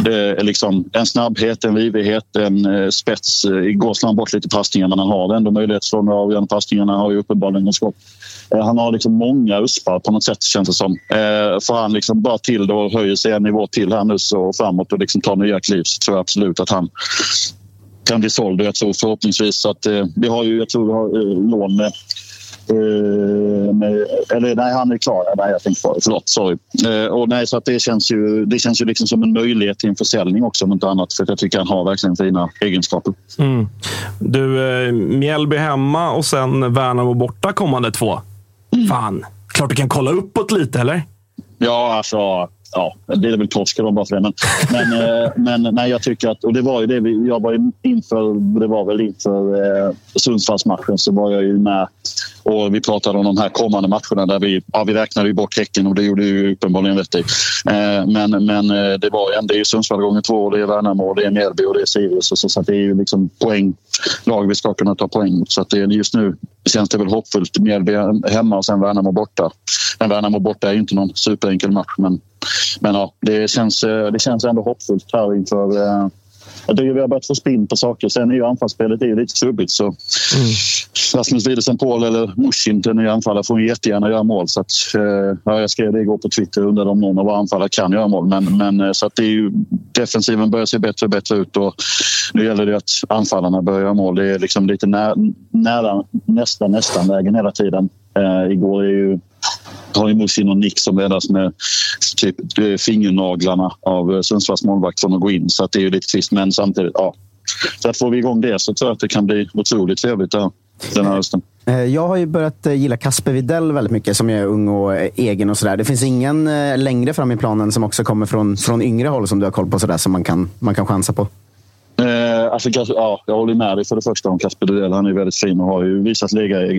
eh, liksom en snabbhet, en vivighet, en eh, spets. Eh, igår slår han bort lite passningar men han har ändå möjlighet att slå några avgörande passningar. Han har ju uppenbarligen skott. Eh, han har liksom många uspar på något sätt känns det som. Eh, får han liksom bara till det och höjer sig en nivå till här nu så framåt och liksom tar nya kliv så tror jag absolut att han kan bli såld. Jag tror förhoppningsvis att eh, vi har ju, jag tror vi har eh, lån med eh, med, eller nej, han är klar. Nej, jag tänkte på Förlåt, sorry. Eh, och nej, så att det känns ju, det känns ju liksom som en möjlighet till en försäljning också om inte annat. För jag tycker han har verkligen fina egenskaper. Mm. Du, Mjällby hemma och sen Värnamo borta kommande två. Fan, klart du kan kolla uppåt lite, eller? Ja, alltså ja, det blir väl torsk bara för det. Men, men, eh, men nej, jag tycker att, och det var ju det vi, jag var inför, det var väl inför eh, Sundsvallsmatchen så var jag ju med och vi pratade om de här kommande matcherna där vi, ja, vi räknade ju bort Häcken och det gjorde ju uppenbarligen rätt i. Eh, men, men eh, det var ju, det är Sundsvall gånger två, det är Värnamo, det är Mjällby och det är Sirius. Så, så, att det är ju liksom poäng, lag vi ska kunna ta poäng mot. Så att det, just nu känns det väl hoppfullt. Mjällby hemma och sen Värnamo borta. Men Värnamo borta är ju inte någon superenkel match men men ja, det känns, eh, det känns ändå hoppfullt här inför eh, jag tycker vi har börjat få spinn på saker. Sen är ju anfallsspelet är lite trubbigt. Så mm. Rasmus Widesen Paul eller Mushin, den nya anfallare, får jättegärna göra mål. Så att, eh, ja, jag skrev det igår på Twitter och undrade om någon av våra anfallare kan göra mål. Men, men, så att det är ju, defensiven börjar se bättre och bättre ut och nu gäller det att anfallarna börjar göra mål. Det är liksom lite nä, nära, nästan, nästan vägen hela tiden. Eh, igår är ju har emot sin och Nick som räddas med typ fingernaglarna av eh, Sundsvalls målvakt från att gå in. Så att det är ju lite trist. Men samtidigt, ja. Så att får vi igång det så tror jag att det kan bli otroligt trevligt där, den här hösten. Eh, jag har ju börjat eh, gilla Kasper Videll väldigt mycket som är ung och egen och sådär. Det finns ingen längre fram i planen som också kommer från, från yngre håll som du har koll på sådär som man kan, man kan chansa på? Eh, alltså, ja, jag håller med dig för det första om Kasper Dudell. Han är väldigt fin och har ju visat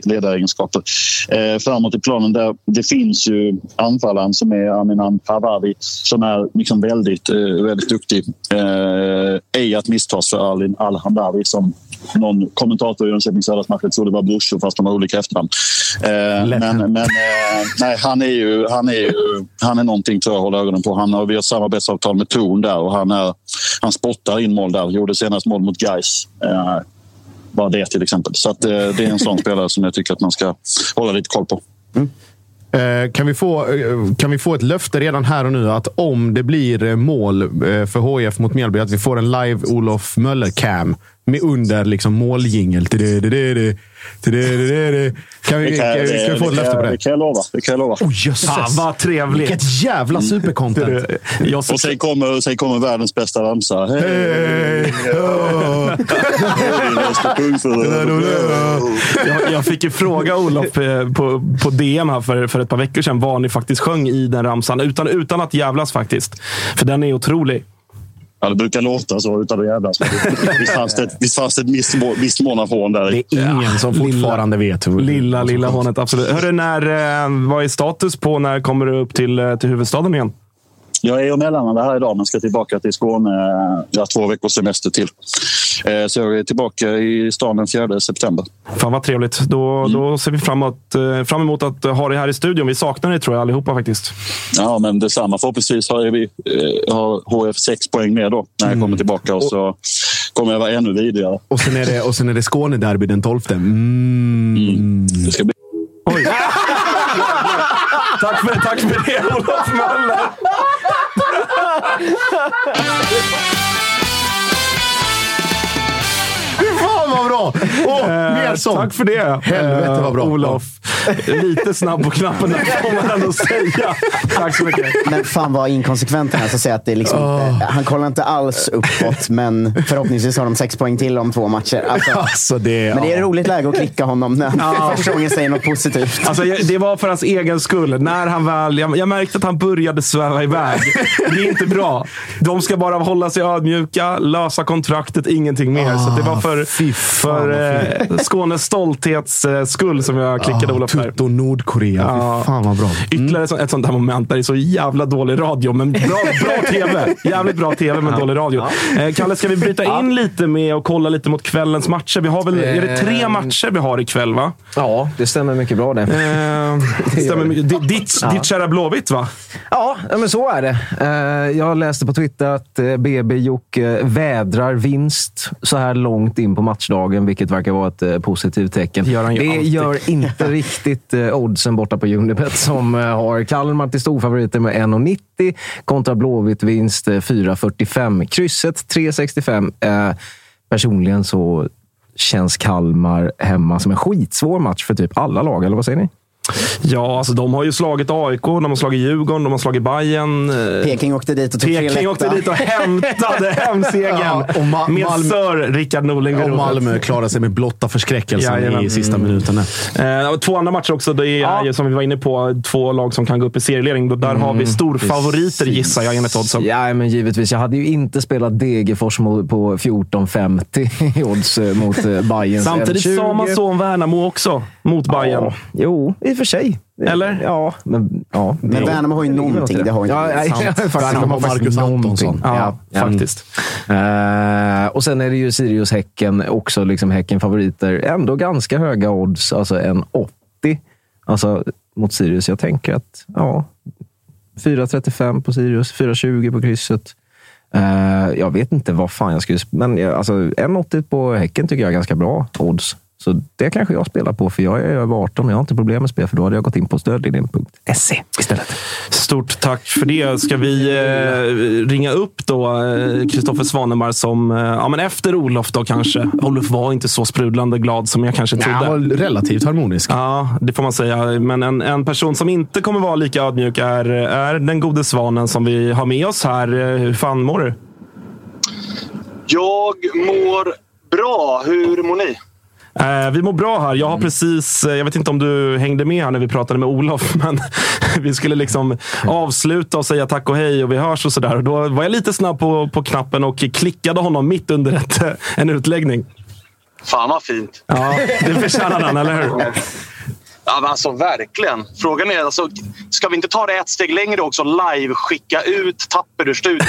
ledaregenskaper. Eh, framåt i planen där det finns ju anfallaren som är Aminan Havari som är liksom väldigt, eh, väldigt duktig. Eh, ej att misstas för Alin Al-Hamdawi som någon kommentator i Jönköpings Södra trodde var brorsor fast de har olika efternamn. Eh, men men eh, nej, han är ju han är, ju, han är någonting tror jag att hålla ögonen på. Han har, vi har samarbetsavtal med Torn där och han, är, han spottar in mål där. Gjorde senast mål mot Gais. Eh, bara det till exempel. Så att, eh, det är en sån spelare som jag tycker att man ska hålla lite koll på. Mm. Eh, kan vi, få, eh, kan vi få ett löfte redan här och nu att om det blir eh, mål för HIF mot Mjällby, att vi får en live Olof Möller-cam med under liksom måljingel. Kan vi, kan vi, kan vi få ett löfte på det? Det kan jag lova. Det kan jag lova. Oh, jösses. Fan vad trevligt! Vilket jävla supercontent. och sen kommer, sen kommer världens bästa ramsa. Hej! jag, jag fick ju fråga Olof på, på DM här för, för ett par veckor sedan vad ni faktiskt sjöng i den ramsan. Utan, utan att jävlas faktiskt. För den är otrolig. Ja, det brukar låta så utan att jävlas. Visst fanns det, visst fanns det ett visst mån av hån där. Det är ingen ja, som fortfarande lilla, vet. Hur, lilla, lilla hånet. Absolut. Hörru, när, eh, vad är status på när kommer du upp till, eh, till huvudstaden igen? Jag är och mellanlandar här idag men ska tillbaka till Skåne. Jag har två veckors semester till. Eh, så jag är tillbaka i stan den 4 september. Fan vad trevligt. Då, mm. då ser vi framåt, eh, fram emot att ha dig här i studion. Vi saknar dig tror jag allihopa faktiskt. Ja, men detsamma. Förhoppningsvis har, vi, eh, har HF sex poäng mer då när jag mm. kommer tillbaka. Och så kommer jag vara ännu vidare. Och sen är det, och sen är det Skånederby den 12. Mm. Mm. Det ska bli... Oj! tack, för, tack för det, Olof Möller! Ha ha ha ha! Oh, mer sånt. Tack för det, Helvete vad bra. Olof. Lite snabb på knappen där, får man ändå säga. Tack så mycket. Men fan vad inkonsekvent han är. Så säga att det är liksom, oh. Han kollar inte alls uppåt, men förhoppningsvis har de sex poäng till om två matcher. Alltså, alltså det, men det är ett roligt läge att klicka honom när han första gången säger något positivt. Alltså, det var för hans egen skull. När han väl, jag, jag märkte att han började sväva iväg. Det är inte bra. De ska bara hålla sig ödmjuka, lösa kontraktet, ingenting mer. Oh, så det var för, för eh, Skånes stolthets skull som jag klickade oh. Olof där. Tutto Nordkorea. Ja. Fy fan vad bra. Ytterligare ett sånt- ett sånt här moment där det är så jävla dålig radio, men bra, bra tv. Jävligt bra tv, men dålig radio. Eh, Kalle, ska vi bryta in lite med och kolla lite mot kvällens matcher? Vi har väl, är det tre Eh. matcher vi har ikväll, va? Ja, det stämmer mycket bra det. Eh, stämmer mycket. Ditt, ditt, ditt kära Blåvitt, va? Ja, ja, men så är det. Eh, Jag läste på Twitter att eh, BB Jocke vädrar vinst så här långt in på matchdagen, vilket verkar vara ett eh, positivt tecken. Det gör han ju Det alltid. gör inte riktigt eh, oddsen borta på Unibet som eh, har Kalmar till storfavoriter med 1,90 kontra Blåvitt vinst eh, 4,45. Krysset 3,65. Eh, Personligen så känns Kalmar hemma som en skitsvår match för typ alla lag, eller vad säger ni? Ja, alltså de har ju slagit AIK, de har slagit Djurgården, de har slagit Bayern. Eh, Peking åkte dit och tog tre Peking åkte lätta. dit och hämtade hem segern. Ja, och Ma- med Malmö- Sir Rickard Norling Och. Malmö klarar sig med blotta förskräckelsen Jajamän. i sista minuten. Eh, två andra matcher också. Det är Ja. ju, som vi var inne på, två lag som kan gå upp i serieledning. Där har vi storfavoriter gissar jag enligt oddsen. Ja, men givetvis. Jag hade ju inte spelat Degerfors på 14,50 i odds eh, mot eh, Bayerns Samtidigt M20. sa man så om Värnamo också, mot Bayern. Ja, jo, i för sig. Eller? Ja, men... Ja, Men Värnamo har ju någonting. Det har inte ja, nej, Värnamo har faktiskt Marcus någonting. Antonsson. Ja, faktiskt. Eh, och sen är det ju Sirius-Häcken också. Liksom Häcken-favoriter. Ändå ganska höga odds. Alltså en 80 alltså, mot Sirius. Jag tänker att ja, 4.35 på Sirius, 4.20 på krysset. Eh, jag vet inte vad fan jag skulle... Men alltså, 1,80 på Häcken tycker jag är ganska bra odds. Så det kanske jag spelar på, för jag är över 18 och jag har inte problem med spel, för då hade jag gått in på stödlinjen.se istället. Stort tack för det. Ska vi eh, ringa upp då Kristoffer Svanemar som, eh, ja men efter Olof då kanske. Olof var inte så sprudlande glad som jag kanske trodde. han var relativt harmonisk. Ja, det får man säga. Men en, en person som inte kommer vara lika ödmjuk är, är den gode svanen som vi har med oss här. Eh, Hur fan mår du? Jag mår bra. Hur mår ni? Eh, vi mår bra här. Jag har precis, eh, jag vet inte om du hängde med här när vi pratade med Olof, men vi skulle liksom avsluta och säga tack och hej och vi hörs och sådär. Då var jag lite snabb på, på knappen och klickade honom mitt under ett, en utläggning. Fan vad fint. Ja, det förtjänar han, eller hur? Ja, men alltså verkligen. Frågan är, alltså, ska vi inte ta det ett steg längre också? Live skicka ut Tapper ur studion.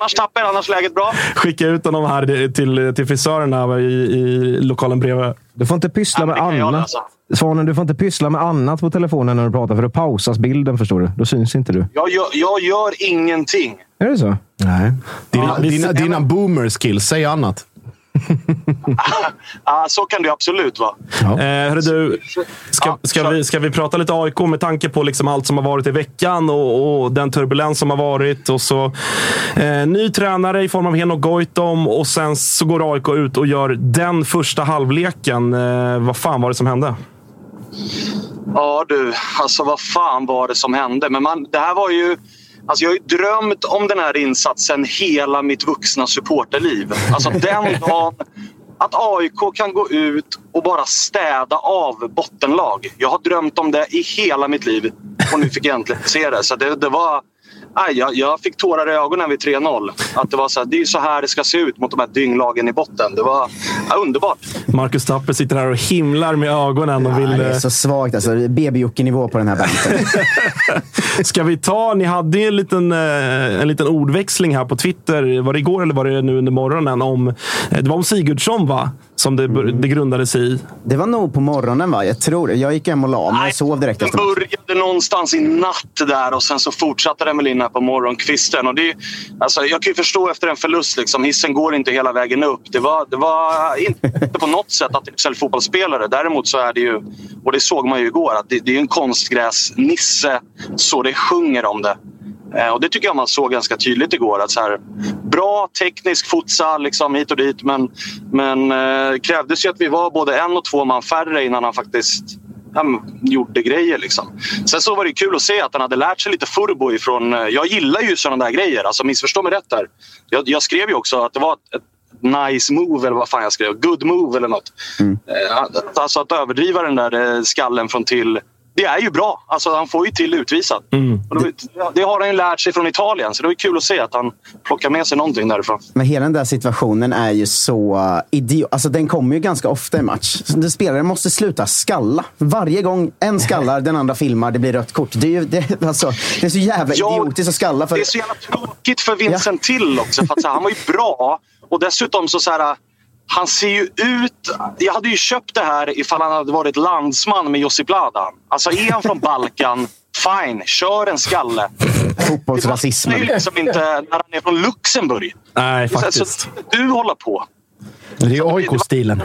Annars Tapper, annars läget bra? Skicka ut honom här till, till frisörerna i, i lokalen bredvid. Du får inte pyssla med annat. läsa. Svanen, du får inte pyssla med annat på telefonen när du pratar, för då pausas bilden, förstår du. Då syns inte du. Jag gör, jag gör ingenting. Är det så? Nej. Dina, Ja, dina, dina boomer skills, säg annat. Ah, så kan det absolut vara. Eh, hörru du, ska, Ja, ska, vi, ska vi prata lite AIK med tanke på liksom allt som har varit i veckan och, och den turbulens som har varit. Och så, eh, ny tränare i form av Henok Goitom och sen så går AIK ut och gör den första halvleken. Eh, vad fan var det som hände? Ja du, alltså vad fan var det som hände? Men man, det här var ju... Alltså jag har ju drömt om den här insatsen hela mitt vuxna supporterliv. Alltså den dagen att AIK kan gå ut och bara städa av bottenlag. Jag har drömt om det i hela mitt liv och nu fick jag äntligen se det. Så det, det var... Aj, jag, jag fick tårar i ögonen vid 3-0. Att det var så här, det är så här det ska se ut mot de här dynglagen i botten. Det var ja, underbart. Marcus Tapper sitter här och himlar med ögonen och vill... Ja, det är eh, så svagt. Alltså, BB-Jocke-nivå på den här banten. Ska vi ta, ni hade en liten, eh, en liten ordväxling här på Twitter, var det igår eller var det nu under morgonen? Om, eh, det var om Sigurdsson va? Som det, det grundades i. Det var nog på morgonen, va? Jag tror det. Jag gick hem och la mig. Jag sov direkt Den efter matchen. började någonstans i natt där och sen så fortsatte den väl in här på morgonkvisten. Och det, alltså, jag kan ju förstå efter en förlust, liksom, hissen går inte hela vägen upp. Det var, det var inte på något sätt att det är fotbollsspelare. Däremot så är det ju, och det såg man ju igår, att det, det är en konstgräsnisse så det sjunger om det. Eh, Och det tycker jag man såg ganska tydligt igår. Att så här, bra teknisk futsal liksom hit och dit men, men eh, krävdes ju att vi var både en och två man färre innan han faktiskt men, gjorde grejer. Liksom. Sen så var det kul att se att han hade lärt sig lite furbo ifrån... eh, Jag gillar ju sådana där grejer. Alltså, missförstå mig rätt där. Jag, jag skrev ju också att det var ett, nice move eller vad fan jag skrev. Good move eller något. Eh, Alltså att överdriva den där skallen från till det är ju bra. Alltså, han får ju till utvisad. Och då- Det har han ju lärt sig från Italien, så det var kul att se att han plockar med sig någonting därifrån. Men hela den där situationen är ju så idiot. Alltså den kommer ju ganska ofta i match. Spelaren måste sluta skalla. Varje gång en skallar, den andra filmar, det blir rött kort. Det är, ju, det, alltså, det är så jävla Ja, idiotiskt att skalla. För, Det är så jävla tråkigt för Vincent Till också. För att, så här, han var ju bra och dessutom så, så här, han ser ju ut... Jag hade ju köpt det här ifall han hade varit landsman med Josip Ladan. Alltså är han från Balkan, fine, kör en skalle. Fotbollsrasismen. Det är ju liksom inte när han är från Luxemburg. Nej, Så, faktiskt. så, du håller på. Det är AIK-stilen.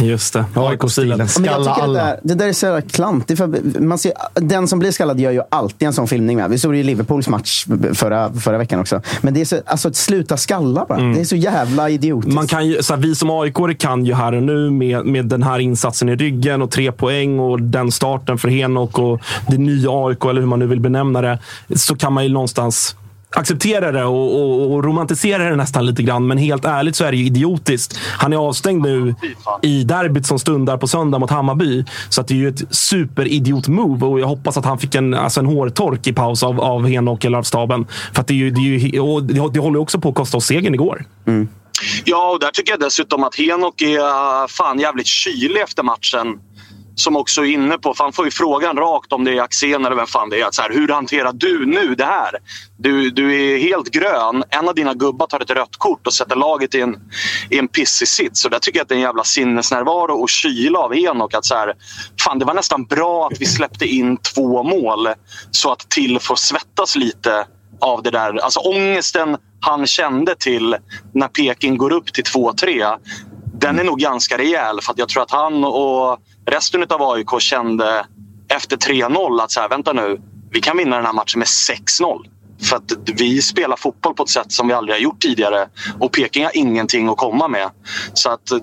Just det. AIK-stilen. Skalla tycker det, alla. där, det där är så jävla klantigt. För man ser, den som blir skallad gör ju alltid en sån filmning med. Vi såg det i Liverpools match förra, förra veckan också. Men det är så, alltså, att sluta skalla bara. Det är så jävla idiotiskt. Mm. Man kan ju, så här, vi som aik kan ju här och nu med, med den här insatsen i ryggen och tre poäng och den starten för Henok och det nya AIK, eller hur man nu vill benämna det, så kan man ju någonstans acceptera det och, och, och romantisera det nästan lite grann. Men helt ärligt så är det ju idiotiskt. Han är avstängd nu i derbyt som stundar på söndag mot Hammarby. Så att det är ju ett superidiot-move och jag hoppas att han fick en, alltså en hårtork i paus av, av Henok eller av staben. För att det, är ju, det, är ju, och det, det håller också på att kosta oss segern igår. Ja, och där tycker jag dessutom att Henok är äh, fan jävligt kylig efter matchen. Som också är inne på, för han får ju frågan rakt om det är Axén eller vem fan det är. Att så här, hur hanterar du nu det här? Du, du är helt grön. En av dina gubbar tar ett rött kort och sätter laget i en, i en pissig sits. Så där tycker jag att det är en jävla sinnesnärvaro och kyla av Henok. Att så här, fan, det var nästan bra att vi släppte in två mål så att Till får svettas lite av det där. Alltså ångesten han kände till när Peking går upp till 2-3. Den är nog ganska rejäl för att jag tror att han och resten av AIK kände efter 3-0 att så här, vänta nu, vi kan vinna den här matchen med 6-0. För att vi spelar fotboll på ett sätt som vi aldrig har gjort tidigare och Peking har ingenting att komma med. Så att eh,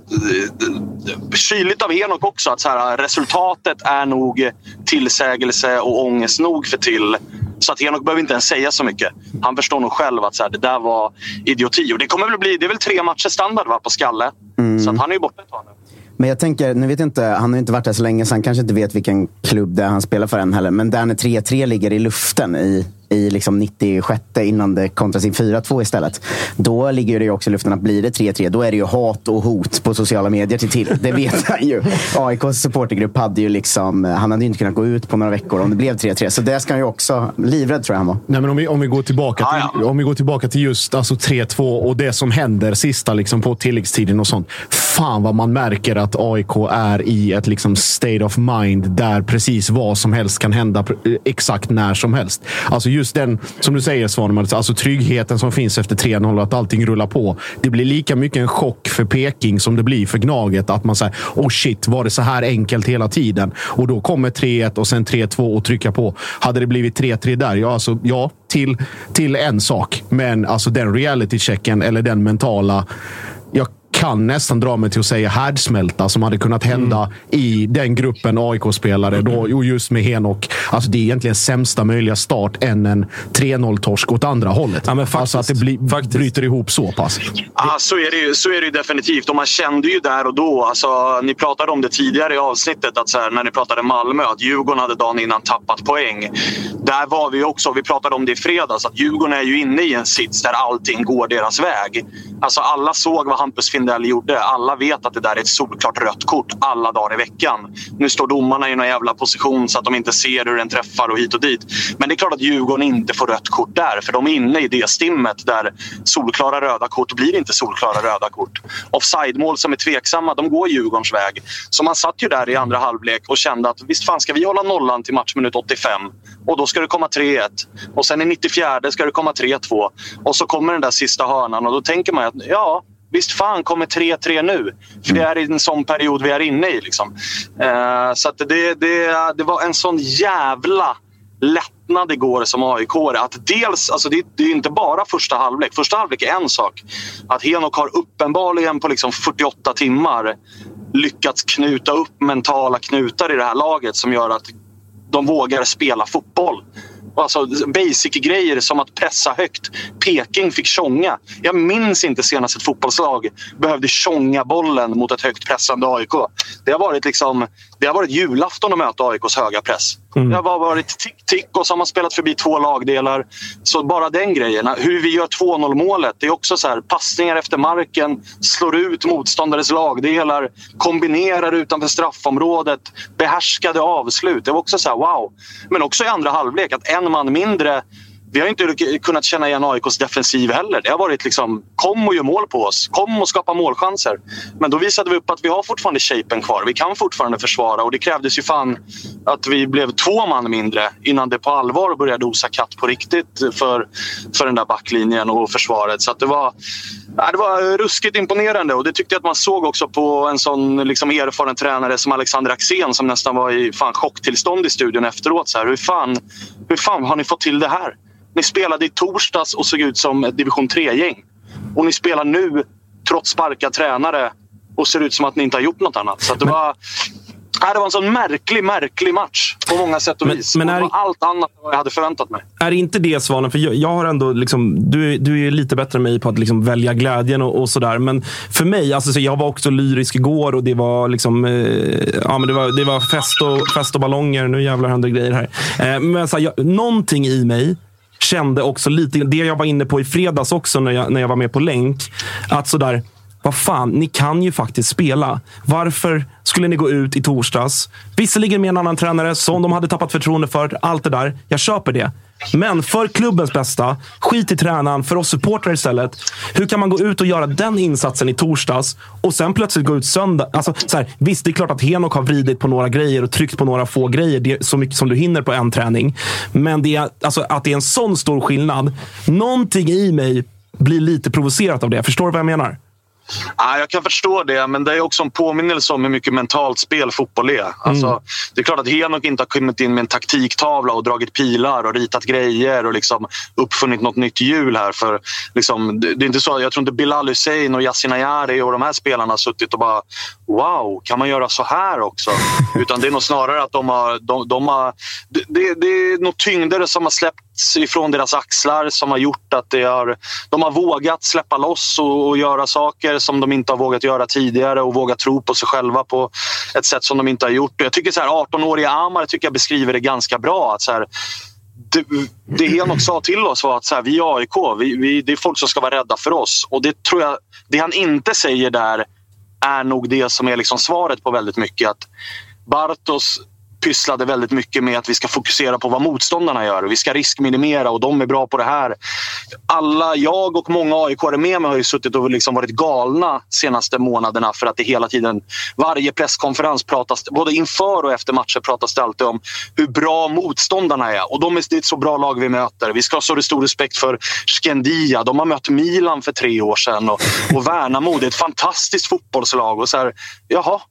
kyligt av Henok också att så här, resultatet är nog tillsägelse och ångest nog för till. Så att Henok behöver inte ens säga så mycket. Han förstår nog själv att så här, det där var idioti. Och det kommer väl bli, det är väl tre matcher standard va, på Skalle. Så att han är ju borta ett tag nu. Men jag tänker, nu vet jag inte, han har ju inte varit där så länge så han kanske inte vet vilken klubb det är han spelar för än heller. Men där när 3-3 ligger i luften i, i liksom 96 innan det kontras in 4-2 istället. Då ligger det ju också i luften att blir det 3-3, då är det ju hat och hot på sociala medier till till. Det vet han ju. AIKs supportergrupp hade ju liksom, han hade ju inte kunnat gå ut på några veckor om det blev 3-3. Så det ska han ju också, livrädd tror jag han var. Nej, men om, vi, om, vi går tillbaka till, om vi går tillbaka till just alltså 3-2 och det som händer sista liksom, på tilläggstiden och sånt. Fan vad man märker att AIK är i ett liksom, state of mind där precis vad som helst kan hända pr- exakt när som helst. Alltså just Just den, som du säger Svanemar, alltså tryggheten som finns efter 3-0 att allting rullar på. Det blir lika mycket en chock för Peking som det blir för Gnaget. Att man säger oh shit, var det så här enkelt hela tiden? Och då kommer 3-1 och sen 3-2 och trycka på. Hade det blivit 3-3 där, ja, alltså, ja till, till en sak. Men alltså den reality-checken eller den mentala... Kan nästan dra mig till att säga härdsmälta som hade kunnat hända Mm. i den gruppen AIK-spelare. Då, jo, just med Henok. Alltså, det är egentligen sämsta möjliga start än en 3-0-torsk åt andra hållet. Ja, men alltså att det blir, bryter ihop så pass. Ja, så är, det ju, så är det ju definitivt. Och man kände ju där och då, alltså, ni pratade om det tidigare i avsnittet, att så här, när ni pratade Malmö, att Djurgården hade dagen innan tappat poäng. Där var vi också, vi pratade om det i fredags, att Djurgården är ju inne i en sits där allting går deras väg. Alltså alla såg vad Hampus Lindell gjorde. Alla vet att det där är ett solklart rött kort alla dagar i veckan. Nu står domarna i någon jävla position så att de inte ser hur den träffar och hit och dit. Men det är klart att Djurgården inte får rött kort där, för de är inne i det stimmet där solklara röda kort blir inte solklara röda kort. Offside-mål som är tveksamma, de går Djurgårdens väg. Så man satt ju där i andra halvlek och kände att visst fan ska vi hålla nollan till matchminut 85 och då ska det komma 3-1. Och sen i 94 ska det komma 3-2 och så kommer den där sista hörnan och då tänker man att ja, Visst fan kommer 3-3 nu. För det är i en sån period vi är inne i. Liksom. Eh, så det, det, det var en sån jävla lättnad igår som aik att dels, alltså det, det är inte bara första halvlek. Första halvlek är en sak. Att Henok har uppenbarligen på liksom 48 timmar lyckats knuta upp mentala knutar i det här laget som gör att de vågar spela fotboll. Alltså basic-grejer som att pressa högt. Peking fick tjonga. Jag minns inte senast ett fotbollslag behövde tjonga bollen mot ett högt pressande AIK. Det har varit, liksom, det har varit julafton att möta AIKs höga press. Det har varit tick-tick och så har man spelat förbi två lagdelar. Så bara den grejen. Hur vi gör 2-0 målet. Det är också så här, passningar efter marken, slår ut motståndares lagdelar, kombinerar utanför straffområdet, behärskade avslut. Det var också så här, wow. Men också i andra halvlek, att en man mindre vi har inte kunnat känna igen AIKs defensiv heller. Det har varit liksom, kom och gör mål på oss. Kom och skapa målchanser. Men då visade vi upp att vi har fortfarande shapen kvar. Vi kan fortfarande försvara och det krävdes ju fan att vi blev två man mindre innan det på allvar började osa katt på riktigt för, för den där backlinjen och försvaret. Så det var, det var ruskigt imponerande och det tyckte jag att man såg också på en sån liksom erfaren tränare som Alexander Axén som nästan var i fan chocktillstånd i studion efteråt. Så här, hur, fan, hur fan har ni fått till det här? Ni spelade i torsdags och såg ut som ett division 3-gäng. Och ni spelar nu, trots sparka tränare, och ser ut som att ni inte har gjort något annat. Så det var... Nej, det var en sån märklig, märklig match på många sätt och Men- vis. men Och det är- var allt annat än vad jag hade förväntat mig. Är inte det Svanen? För jag, jag har ändå liksom, du, är- du är lite bättre än mig på att liksom välja glädjen och, och sådär. Men för mig, alltså, så jag var också lyrisk igår och det var, liksom, eh, ja, men det var, det var fest, och, fest och ballonger. Nu jävlar händer grejer här. Eh, men så här, jag, någonting i mig kände också lite, det jag var inne på i fredags också när jag, när jag var med på länk. Att sådär, vad fan, ni kan ju faktiskt spela. Varför skulle ni gå ut i torsdags? Visserligen med en annan tränare som de hade tappat förtroende för. Allt det där. Jag köper det. Men för klubbens bästa, skit i tränaren, för oss supportrar istället. Hur kan man gå ut och göra den insatsen i torsdags och sen plötsligt gå ut söndag? Alltså, så här, visst, det är klart att Henok har vridit på några grejer och tryckt på några få grejer. Det är så mycket som du hinner på en träning. Men det är, alltså, att det är en sån stor skillnad. Någonting i mig blir lite provocerat av det. Förstår du vad jag menar? Ja, jag kan förstå det, men det är också en påminnelse om hur mycket mentalt spel fotboll är. Alltså, Det är klart att Henok inte har kommit in med en taktiktavla och dragit pilar och ritat grejer och liksom uppfunnit något nytt hjul här. För, liksom, det är inte så, jag tror inte Bilal Hussein och Yasin Ayari och de här spelarna har suttit och bara Wow, kan man göra så här också? Utan det är nog snarare att de har... De, de har det, det, är något tyngder som har släppts ifrån deras axlar som har gjort att det har, de har vågat släppa loss och, och göra saker som de inte har vågat göra tidigare och vågat tro på sig själva på ett sätt som de inte har gjort. Jag tycker så här, 18-åriga Amar tycker jag beskriver det ganska bra. Att så här, det, det Henok sa till oss var att så här, vi är AIK, vi, vi, det är folk som ska vara rädda för oss. Och det tror jag, det han inte säger där är nog det som är liksom svaret på väldigt mycket. Att Bartos pysslade väldigt mycket med att vi ska fokusera på vad motståndarna gör. Vi ska riskminimera och de är bra på det här. Alla, jag och många aik med mig har ju suttit och liksom varit galna senaste månaderna för att det hela tiden, varje presskonferens pratas, både inför och efter matcher pratas det alltid om hur bra motståndarna är. Och de är det är ett så bra lag vi möter. Vi ska ha så stor respekt för Skendia. De har mött Milan för tre år sedan och, och Värnamo. Det är ett fantastiskt fotbollslag. Och så här, jaha,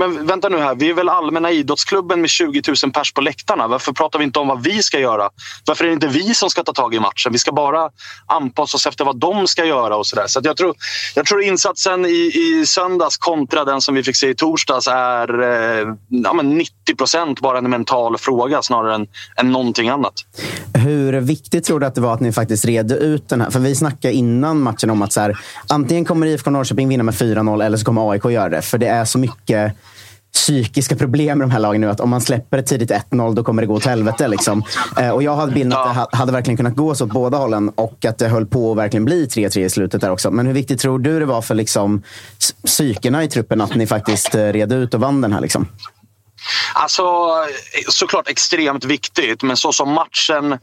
men vänta nu här, vi är väl allmänna idrottsklubben med 20 000 pers på läktarna. Varför pratar vi inte om vad vi ska göra? Varför är det inte vi som ska ta tag i matchen? Vi ska bara anpassa oss efter vad de ska göra och sådär. Så jag, tror, jag tror insatsen i, i söndags kontra den som vi fick se i torsdags är eh, ja, men 90 procent bara en mental fråga snarare än, än någonting annat. Hur viktigt tror du att det var att ni faktiskt redde ut den här? För vi snackade innan matchen om att så här, antingen kommer IFK Norrköping vinna med 4-0 eller så kommer AIK göra det. För det är så mycket psykiska problem med de här lagen nu. Att om man släpper ett tidigt 1-0 då kommer det gå åt helvete. Liksom. Eh, och jag hade bilden att det hade verkligen kunnat gå så åt båda hållen och att det höll på att verkligen bli 3-3 i slutet där också. Men hur viktigt tror du det var för liksom, psykena i truppen att ni faktiskt eh, red ut och vann den här? Liksom? Alltså, eh, såklart extremt viktigt, men så som matchen...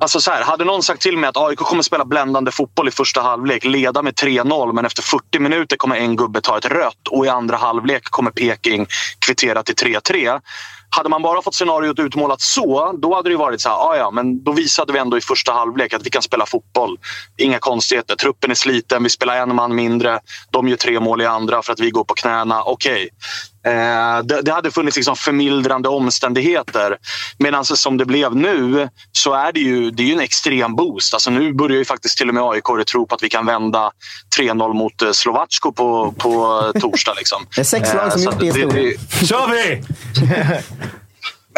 Alltså så här, hade någon sagt till mig att AIK kommer spela bländande fotboll i första halvlek, leda med 3-0 men efter 40 minuter kommer en gubbe ta ett rött och i andra halvlek kommer Peking kvittera till 3-3. Hade man bara fått scenariot utmålat så, då hade det varit så här, "Ah, ja, men då visade vi ändå i första halvlek att vi kan spela fotboll. Inga konstigheter. Truppen är sliten, vi spelar en man mindre. De gör tre mål i andra för att vi går på knäna. Okej. Okay det, det hade funnits liksom förmildrande omständigheter. Medan som det blev nu så är det ju, det är ju en extrem boost. Alltså nu börjar ju faktiskt till och med AIK tro på att vi kan vända 3-0 mot eh, Slovacko på, på torsdag. Liksom. Det är sex lag som så gjort det i historien. Kör vi!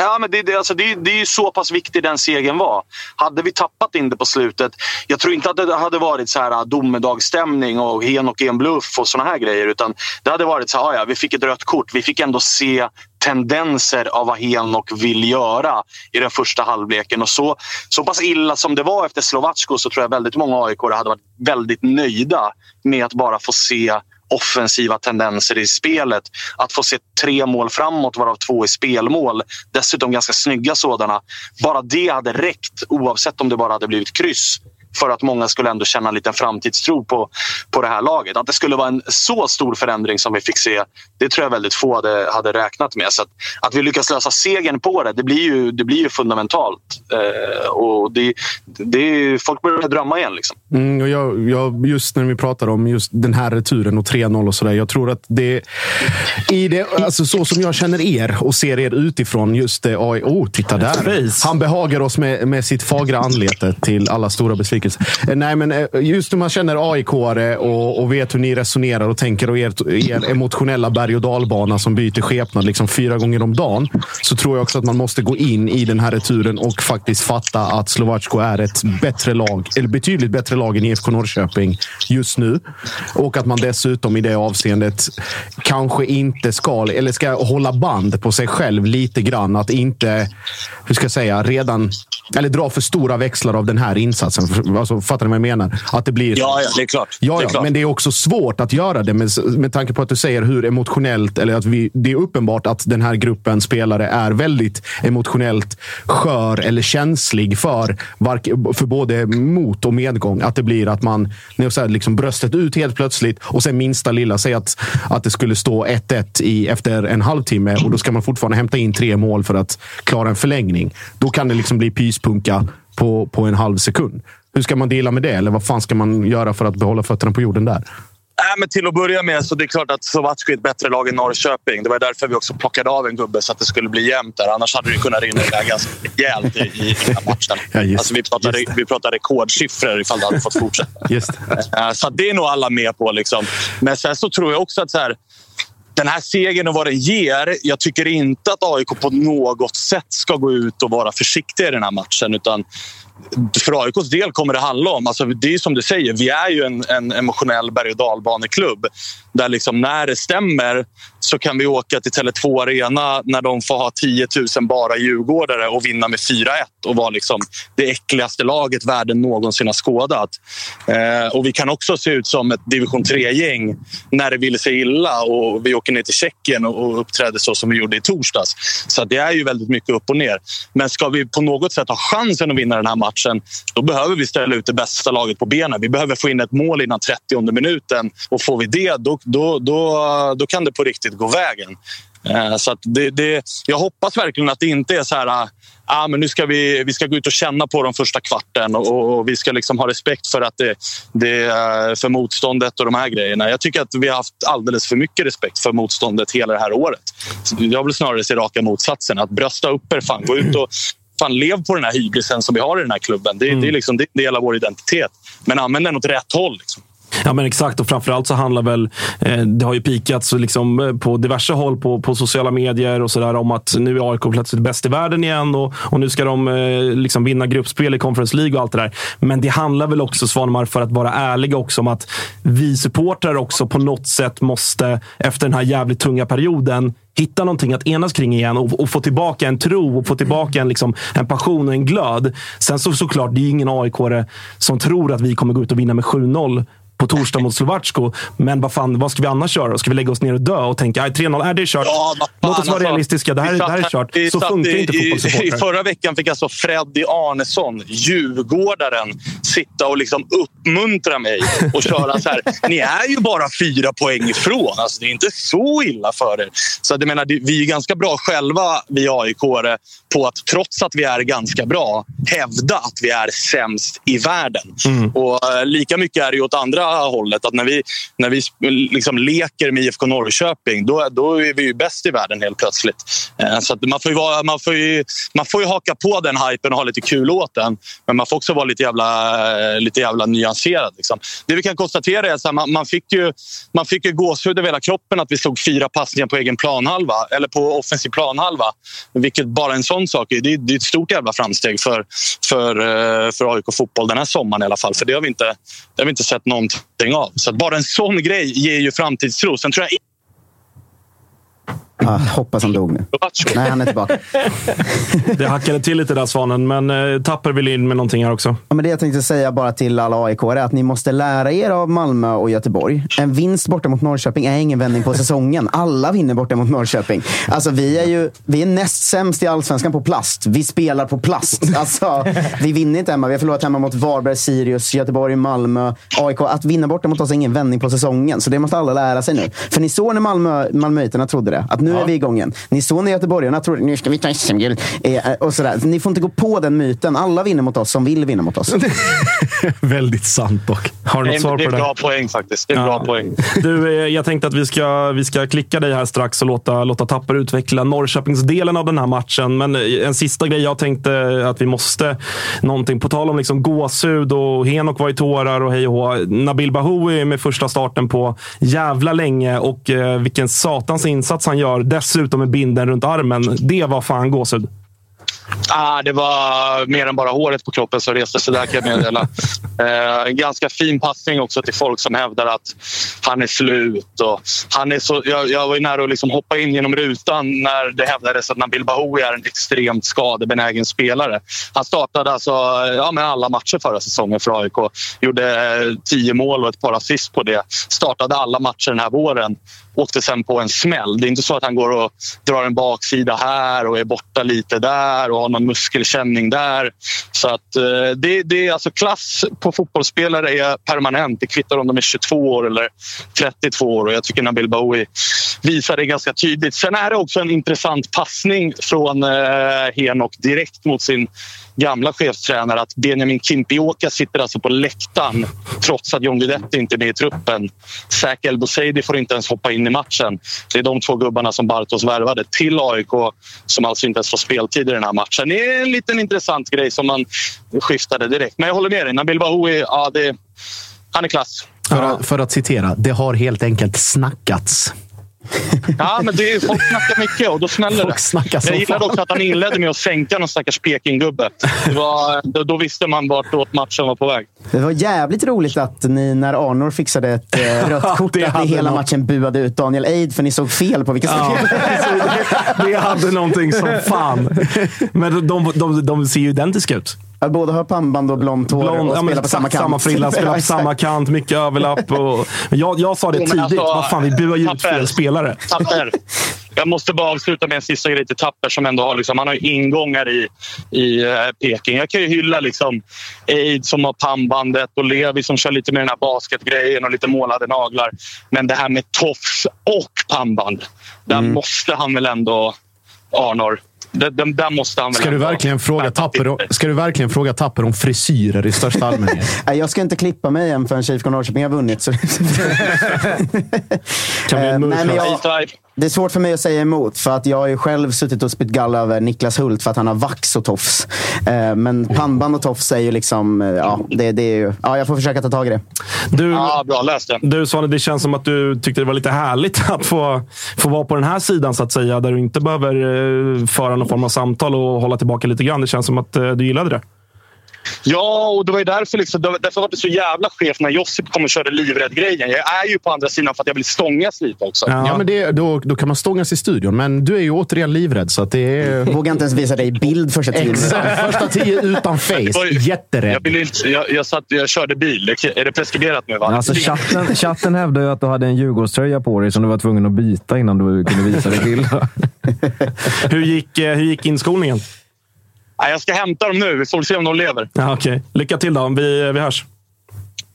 Ja, men det, det, alltså det, det är ju så pass viktig den segern var. Hade vi tappat in det på slutet. Jag tror inte att det hade varit så här äh, domedagsstämning och Henok är en bluff och såna här grejer. Utan det hade varit så här, ah, ja, vi fick ett rött kort. Vi fick ändå se tendenser av vad Henok vill göra i den första halvleken. Och så, så pass illa som det var efter Slovacko så tror jag väldigt många aik hade varit väldigt nöjda med att bara få se offensiva tendenser i spelet. Att få se tre mål framåt, varav två i spelmål. Dessutom ganska snygga sådana. Bara det hade räckt, oavsett om det bara hade blivit kryss för att många skulle ändå känna en liten framtidstro på, på det här laget. Att det skulle vara en så stor förändring som vi fick se, det tror jag väldigt få hade, hade räknat med. Så att, att vi lyckas lösa segern på det, det blir ju, det blir ju fundamentalt. Eh, och det, det, folk börjar drömma igen. Liksom. Mm, och jag, jag, just när vi pratar om just den här returen och 3-0 och sådär. Jag tror att det, i det alltså så som jag känner er och ser er utifrån, just det, AI, oh, titta där. Han behagar oss med, med sitt fagra anlete till alla stora besvikelser besvikelse. Eh, nej, men eh, just när man känner aik och, och vet hur ni resonerar och tänker och er, er emotionella berg och dalbana som byter skepnad liksom fyra gånger om dagen. Så tror jag också att man måste gå in i den här returen och faktiskt fatta att Slovacko är ett bättre lag, eller betydligt bättre lag än IFK Norrköping just nu. Och att man dessutom i det avseendet kanske inte ska, eller ska hålla band på sig själv lite grann. Att inte, hur ska jag säga, redan eller dra för stora växlar av den här insatsen. Alltså, fattar ni vad jag menar? Att det blir... Ja, ja det är klart. Ja, det är men det är också svårt att göra det med, med tanke på att du säger hur emotionellt, eller att vi, det är uppenbart att den här gruppen spelare är väldigt emotionellt skör eller känslig för, för både mot och medgång. Att det blir att man, när så här, liksom bröstet ut helt plötsligt och sen minsta lilla, säg att, att det skulle stå 1-1 efter en halvtimme och då ska man fortfarande hämta in tre mål för att klara en förlängning. Då kan det liksom bli pyspunka på, på en halv sekund. Hur ska man dela med det? Eller vad fan ska man göra för att behålla fötterna på jorden där? Äh, men till att börja med så det är klart att Sovatsko är ett bättre lag än Norrköping. Det var därför vi också plockade av en gubbe så att det skulle bli jämnt där. Annars hade det kunnat rinna iväg ganska rejält i, i den här matchen. Ja, alltså, vi, pratar, vi pratar rekordsiffror ifall det hade fått fortsätta. Just äh, så det är nog alla med på. Liksom. Men sen så tror jag också att så här, den här segern och vad den ger. Jag tycker inte att AIK på något sätt ska gå ut och vara försiktiga i den här matchen. Utan för AIKs del kommer det handla om... Alltså det är som du säger, vi är ju en, en emotionell berg och dalbaneklubb. Där liksom när det stämmer så kan vi åka till Tele2 Arena när de får ha 10 000 bara djurgårdare och vinna med 4-1 och vara liksom det äckligaste laget världen någonsin har skådat. Eh, och vi kan också se ut som ett division 3-gäng när det vill sig illa och vi åker ner till Tjeckien och uppträder så som vi gjorde i torsdags. Så det är ju väldigt mycket upp och ner. Men ska vi på något sätt ha chansen att vinna den här matchen då behöver vi ställa ut det bästa laget på benen. Vi behöver få in ett mål innan 30 minuten och får vi det då, då, då, då kan det på riktigt gå vägen. Eh, så det, det, jag hoppas verkligen att det inte är så här ah, men nu ska vi, vi ska gå ut och känna på de första kvarten och, och vi ska liksom ha respekt för, att det, det, för motståndet och de här grejerna. Jag tycker att vi har haft alldeles för mycket respekt för motståndet hela det här året. Jag vill snarare se raka motsatsen. Att brösta upp er. Fan, gå ut och fan, lev på den här hybrisen som vi har i den här klubben. Det, mm. det, är, liksom, det är en del av vår identitet. Men använd den åt rätt håll. Liksom. Ja, men exakt. Och framförallt så handlar väl, eh, det har ju pikats liksom, eh, på diverse håll på, på sociala medier och sådär om att nu är AIK plötsligt bäst i världen igen och, och nu ska de eh, liksom vinna gruppspel i Conference League och allt det där. Men det handlar väl också, Svanemar, för att vara ärliga också om att vi supportrar också på något sätt måste, efter den här jävligt tunga perioden, hitta någonting att enas kring igen och, och, få tillbaka en tro och få tillbaka en, liksom, en passion och en glöd. Sen så såklart, det är ingen aik som tror att vi kommer gå ut och vinna med 7-0 på torsdag mot Slovacko. Men vad fan, vad ska vi annars göra? Ska vi lägga oss ner och dö och tänka att 3-0, är det är kört? Ja, Låt oss vara alltså, realistiska. Det här, det här är kört. Så funkar i, inte fotbollssupportrar. Förra veckan fick alltså Freddy Arnesson, djurgårdaren, sitta och liksom uppmuntra mig och köra så här. Ni är ju bara fyra poäng ifrån. Alltså, det är inte så illa för er. Så jag menar, vi är ganska bra själva, vi aik på att trots att vi är ganska bra hävda att vi är sämst i världen. Mm. Och eh, Lika mycket är det åt andra hållet. Att när vi, när vi liksom leker med IFK Norrköping då, då är vi ju bäst i världen helt plötsligt. Eh, så man, får vara, man, får ju, man får ju haka på den hypen och ha lite kul åt den. Men man får också vara lite jävla Eh, lite jävla nyanserad. Liksom. Det vi kan konstatera är att man, man, fick ju, man fick ju gåshud över hela kroppen att vi slog fyra passningar på egen planhalva, eller på offensiv planhalva. Vilket bara en sån sak är, det är, det är ett stort jävla framsteg för, för, eh, för AIK fotboll den här sommaren i alla fall. För det har vi inte, det har vi inte sett någonting av. Så bara en sån grej ger ju framtidstro. Sen tror jag Ah, hoppas han dog nu. Nej, han är tillbaka. det hackade till lite där Svanen, men eh, Tapper vill in med någonting här också. Ja, men det jag tänkte säga bara till alla aik är att ni måste lära er av Malmö och Göteborg. En vinst borta mot Norrköping är ingen vändning på säsongen. Alla vinner borta mot Norrköping. Alltså, vi är ju vi är näst sämst i allsvenskan på plast. Vi spelar på plast. Alltså, vi vinner inte hemma. Vi har förlorat hemma mot Varberg, Sirius, Göteborg, Malmö, AIK. Att vinna borta mot oss är ingen vändning på säsongen. Så det måste alla lära sig nu. För ni såg när Malmö, Malmöiterna trodde det. Att nu ja. är vi igång igen. Ni såg när göteborgarna trodde nu ska vi ta SM-guld. Eh, och sådär. Ni får inte gå på den myten. Alla vinner mot oss som vill vinna mot oss. Väldigt sant dock. Har du något svar på det? Det är bra poäng faktiskt. Det är ja. bra poäng. Du, eh, jag tänkte att vi ska, vi ska klicka dig här strax och låta, låta Tapper utveckla Norrköpingsdelen av den här matchen. Men eh, en sista grej jag tänkte att vi måste, någonting på tal om liksom gåshud och Henok var i tårar och hej och hå. Nabil Bahoui med första starten på jävla länge och eh, vilken satans insats han gör. Dessutom med binden runt armen. Det var fan gåshud. Ah, det var mer än bara håret på kroppen som reste sig där kan jag meddela. Eh, ganska fin passning också till folk som hävdar att han är slut. Och han är så, jag, jag var ju nära att liksom hoppa in genom rutan när det hävdades att Nabil Bahoui är en extremt skadebenägen spelare. Han startade alltså, ja, med alla matcher förra säsongen för AIK. Gjorde tio mål och ett par assist på det. Startade alla matcher den här våren åkte sen på en smäll. Det är inte så att han går och drar en baksida här och är borta lite där och har någon muskelkänning där. Så att, eh, det, det är alltså klass på fotbollsspelare är permanent. Det kvittar om de är 22 år eller 32 år och jag tycker Nabil Bowie visar det ganska tydligt. Sen är det också en intressant passning från eh, Henok direkt mot sin gamla chefstränare att Benjamin Kimpioka sitter alltså på läktaren trots att John Guidetti inte är med i truppen. Zac Elbouzedi får inte ens hoppa in i matchen. Det är de två gubbarna som Bartos värvade till AIK som alltså inte ens får speltid i den här matchen. Det är en liten intressant grej som man skiftade direkt. Men jag håller med dig. Nabil Bahoui, ja, det, han är klass. För att, för att citera, det har helt enkelt snackats. Ja, men det är, folk snackar mycket och då smäller det. Jag gillade också att han inledde med att sänka någon stackars Peking-gubbe. Då, då visste man vart matchen var på väg. Det var jävligt roligt att ni, när Arnor fixade ett eh, rött kort, att ni hela något. matchen buade ut Daniel Eid för ni såg fel på vilka ja. Det hade någonting som fan. Men de, de, de ser ju identiska ut. Att båda har pannband och blont hår Blond, och ja, spelar på samma kant. Samma frilla, spelar på samma kant, mycket överlapp. Och, jag, jag sa det tidigt. Alltså, Vad fan, vi buar ju ut fel spelare. Tapper. Jag måste bara avsluta med en sista grej till Tapper som ändå har, liksom, han har ingångar i, i uh, Peking. Jag kan ju hylla liksom, Eid som har pannbandet och Levi som kör lite med den här basketgrejen och lite målade naglar. Men det här med tofs och pannband, där mm. måste han väl ändå, Arnor, den, den måste han ska, du verkligen fråga Tapper om, ska du verkligen fråga Tapper om frisyrer i största allmänhet? jag ska inte klippa mig än förrän IFK Norrköping har vunnit. Så... kan vi uh, nej, men jag, det är svårt för mig att säga emot, för att jag har ju själv suttit och spytt galla över Niklas Hult för att han har vax och tofs. Eh, men pannband och tofs är ju liksom... Eh, ja, det, det är ju, ja, jag får försöka ta tag i det. Du, ja, bra, läs det. Du Svane, det känns som att du tyckte det var lite härligt att få, få vara på den här sidan, så att säga. Där du inte behöver eh, föra någon form av samtal och hålla tillbaka lite grann. Det känns som att du gillade det. Ja, och det var ju därför, liksom, därför var det så jävla skevt när Josip kom och körde livrädd-grejen. Jag är ju på andra sidan för att jag vill stångas lite också. Ja, ja men det, då, då kan man stångas i studion. Men du är ju återigen livrädd, så att det är... Vågar inte ens visa dig bild första tio Första tio utan face. Jätterädd. Jag, inte, jag, jag, satt, jag körde bil. Är det preskriberat nu? Va? Alltså, chatten, chatten hävdar ju att du hade en Djurgårdströja på dig som du var tvungen att byta innan du kunde visa dig bilder. hur, gick, eh, hur gick inskolningen? Nej, jag ska hämta dem nu. Vi får se om de lever. Ja, okay. Lycka till då. Vi, vi hörs.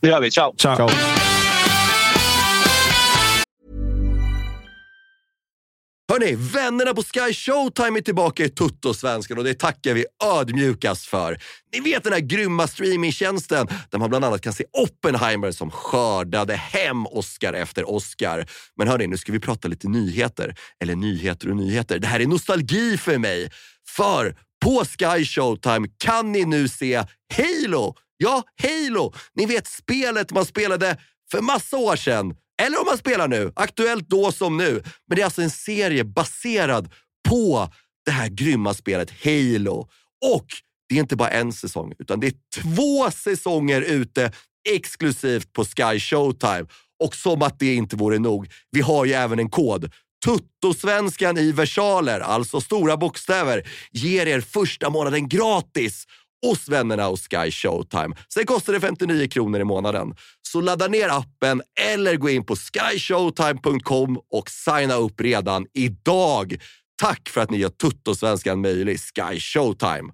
Det gör vi. Ciao. Ciao. Ciao. Hörni, vännerna på Sky Showtime är tillbaka i Tuttosvenskan och det tackar vi ödmjukast för. Ni vet den här grymma streamingtjänsten där man bland annat kan se Oppenheimer som skördade hem Oscar efter Oscar. Men hörni, nu ska vi prata lite nyheter. Eller nyheter och nyheter. Det här är nostalgi för mig. För på Sky Showtime kan ni nu se Halo Ja, Halo! Ni vet spelet man spelade för massa år sedan. Eller om man spelar nu. Aktuellt då som nu. Men det är alltså en serie baserad på det här grymma spelet Halo. Och det är inte bara en säsong, utan det är två säsonger ute exklusivt på Sky Showtime. Och som att det inte vore nog, vi har ju även en kod. Tuttosvenskan i versaler, alltså stora bokstäver, ger er första månaden gratis hos vännerna hos Sky Showtime. Sen kostar det 59 kronor i månaden. Så ladda ner appen eller gå in på skyshowtime.com och signa upp redan idag. Tack för att ni gör Tuttosvenskan möjlig, Sky Showtime.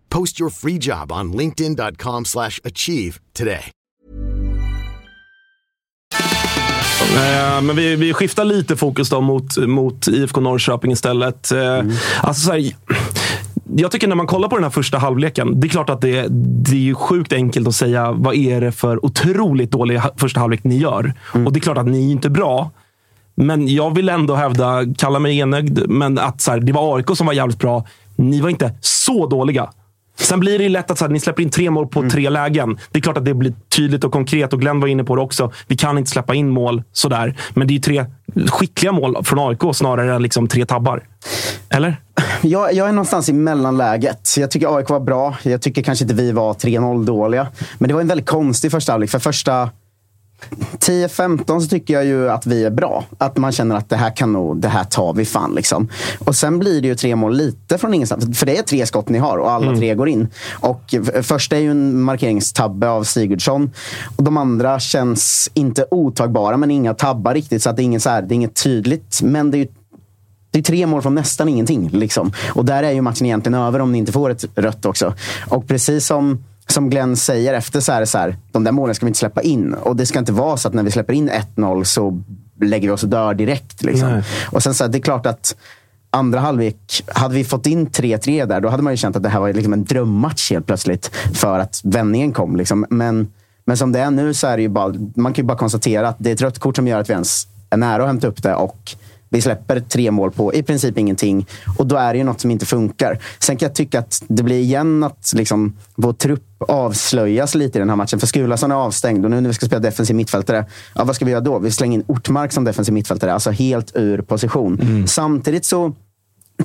Post your free job on linkedin.com/achieve slash achieve today. Eh, Men vi, vi skiftar lite fokus då mot, mot IFK Norrköping istället. Eh, Alltså så här, jag tycker när man kollar på den här första halvleken. Det är klart att det, det är ju sjukt enkelt att säga vad är det för otroligt dålig första halvlek ni gör. Och det är klart att ni är inte bra. Men jag vill ändå hävda, kalla mig enögd, men att så här, det var AIK som var jävligt bra. Ni var inte så dåliga. Sen blir det ju lätt att så här, ni släpper in tre mål på tre lägen. Det är klart att det blir tydligt och konkret och Glenn var inne på det också. Vi kan inte släppa in mål sådär. Men det är ju tre skickliga mål från AIK snarare än liksom tre tabbar. Eller? Jag, jag är någonstans i mellanläget. Jag tycker AIK var bra. Jag tycker kanske inte vi var 3-0 dåliga. Men det var en väldigt konstig första halvlek. För första 10-15 så tycker jag ju att vi är bra. Att man känner att det här kan nog, det här tar vi fan. Liksom. Och sen blir det ju tre mål lite från ingenstans. För det är tre skott ni har och alla tre går in. Och första är ju en markeringstabbe av Sigurdsson. Och de andra känns inte otagbara, men inga tabbar riktigt. Så att det är inget, så här, det är inget tydligt. Men det är ju det är tre mål från nästan ingenting. Liksom. Och där är ju matchen egentligen över om ni inte får ett rött också. Och precis som, som Glenn säger efter så är det så här, de där målen ska vi inte släppa in. Och det ska inte vara så att när vi släpper in 1-0 så lägger vi oss och dör direkt. Liksom. Och sen så här, det är klart att andra halvlek, hade vi fått in 3-3 där, då hade man ju känt att det här var liksom en drömmatch helt plötsligt. För att vändningen kom. Liksom. Men, men som det är nu så är det ju bara, man kan ju bara konstatera att det är ett rött kort som gör att vi ens är nära att hämta upp det. Och vi släpper tre mål på i princip ingenting. Och då är det ju något som inte funkar. Sen kan jag tycka att det blir igen att liksom, vår trupp avslöjas lite i den här matchen. För Skulason är avstängd och nu när vi ska spela defensiv mittfältare, ja, vad ska vi göra då? Vi slänger in Ortmark som defensiv mittfältare. Alltså helt ur position. Samtidigt så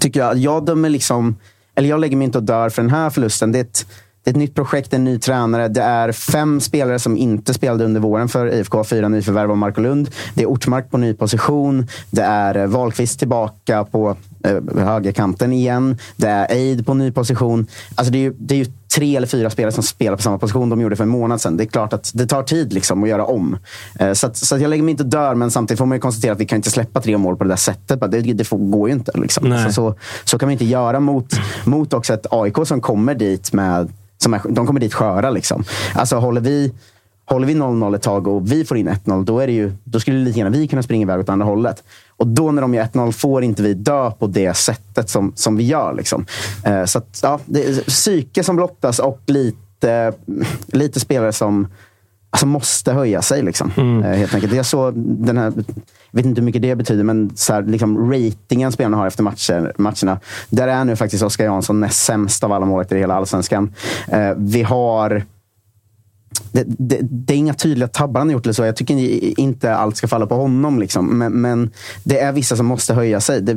tycker jag, jag dömer liksom, eller jag lägger mig inte och dör för den här förlusten. Det är ett, det är ett nytt projekt, en ny tränare. Det är fem spelare som inte spelade under våren för IFK. Fyra nyförvärv av Marko Lund. Det är Ortmark på ny position. Det är eh, Wahlqvist tillbaka på eh, högerkanten igen. Det är Eid på ny position. Alltså det, är ju, det är ju tre eller fyra spelare som spelar på samma position de gjorde för en månad sedan. Det är klart att det tar tid liksom att göra om. Eh, Så, att, så att jag lägger mig inte dör, men samtidigt får man ju konstatera att vi kan inte släppa tre mål på det där sättet. Det, det får, går ju inte. Liksom. Så, så, så kan vi inte göra mot, mot också ett AIK som kommer dit med som är, de kommer dit sköra. Liksom. Alltså, håller vi Håller vi 0-0 ett tag och vi får in 1-0, då, är det ju, då skulle lika gärna vi kunna springa iväg åt andra hållet. Och då när de gör 1-0 får inte vi dö på det sättet som, som vi gör. Liksom. Eh, så att, ja, det är psyke som blottas och lite, lite spelare som alltså måste höja sig. Liksom. Eh, helt enkelt. Jag såg den här, jag vet inte hur mycket det betyder, men så här, liksom, ratingen spelarna har efter matcher, matcherna. Där är nu faktiskt Oskar Jansson näst sämst av alla målvakter i hela allsvenskan. Eh, vi har det, det, det är inga tydliga tabbar han har gjort. Eller så. Jag tycker inte allt ska falla på honom. Liksom. Men, men det är vissa som måste höja sig. Det,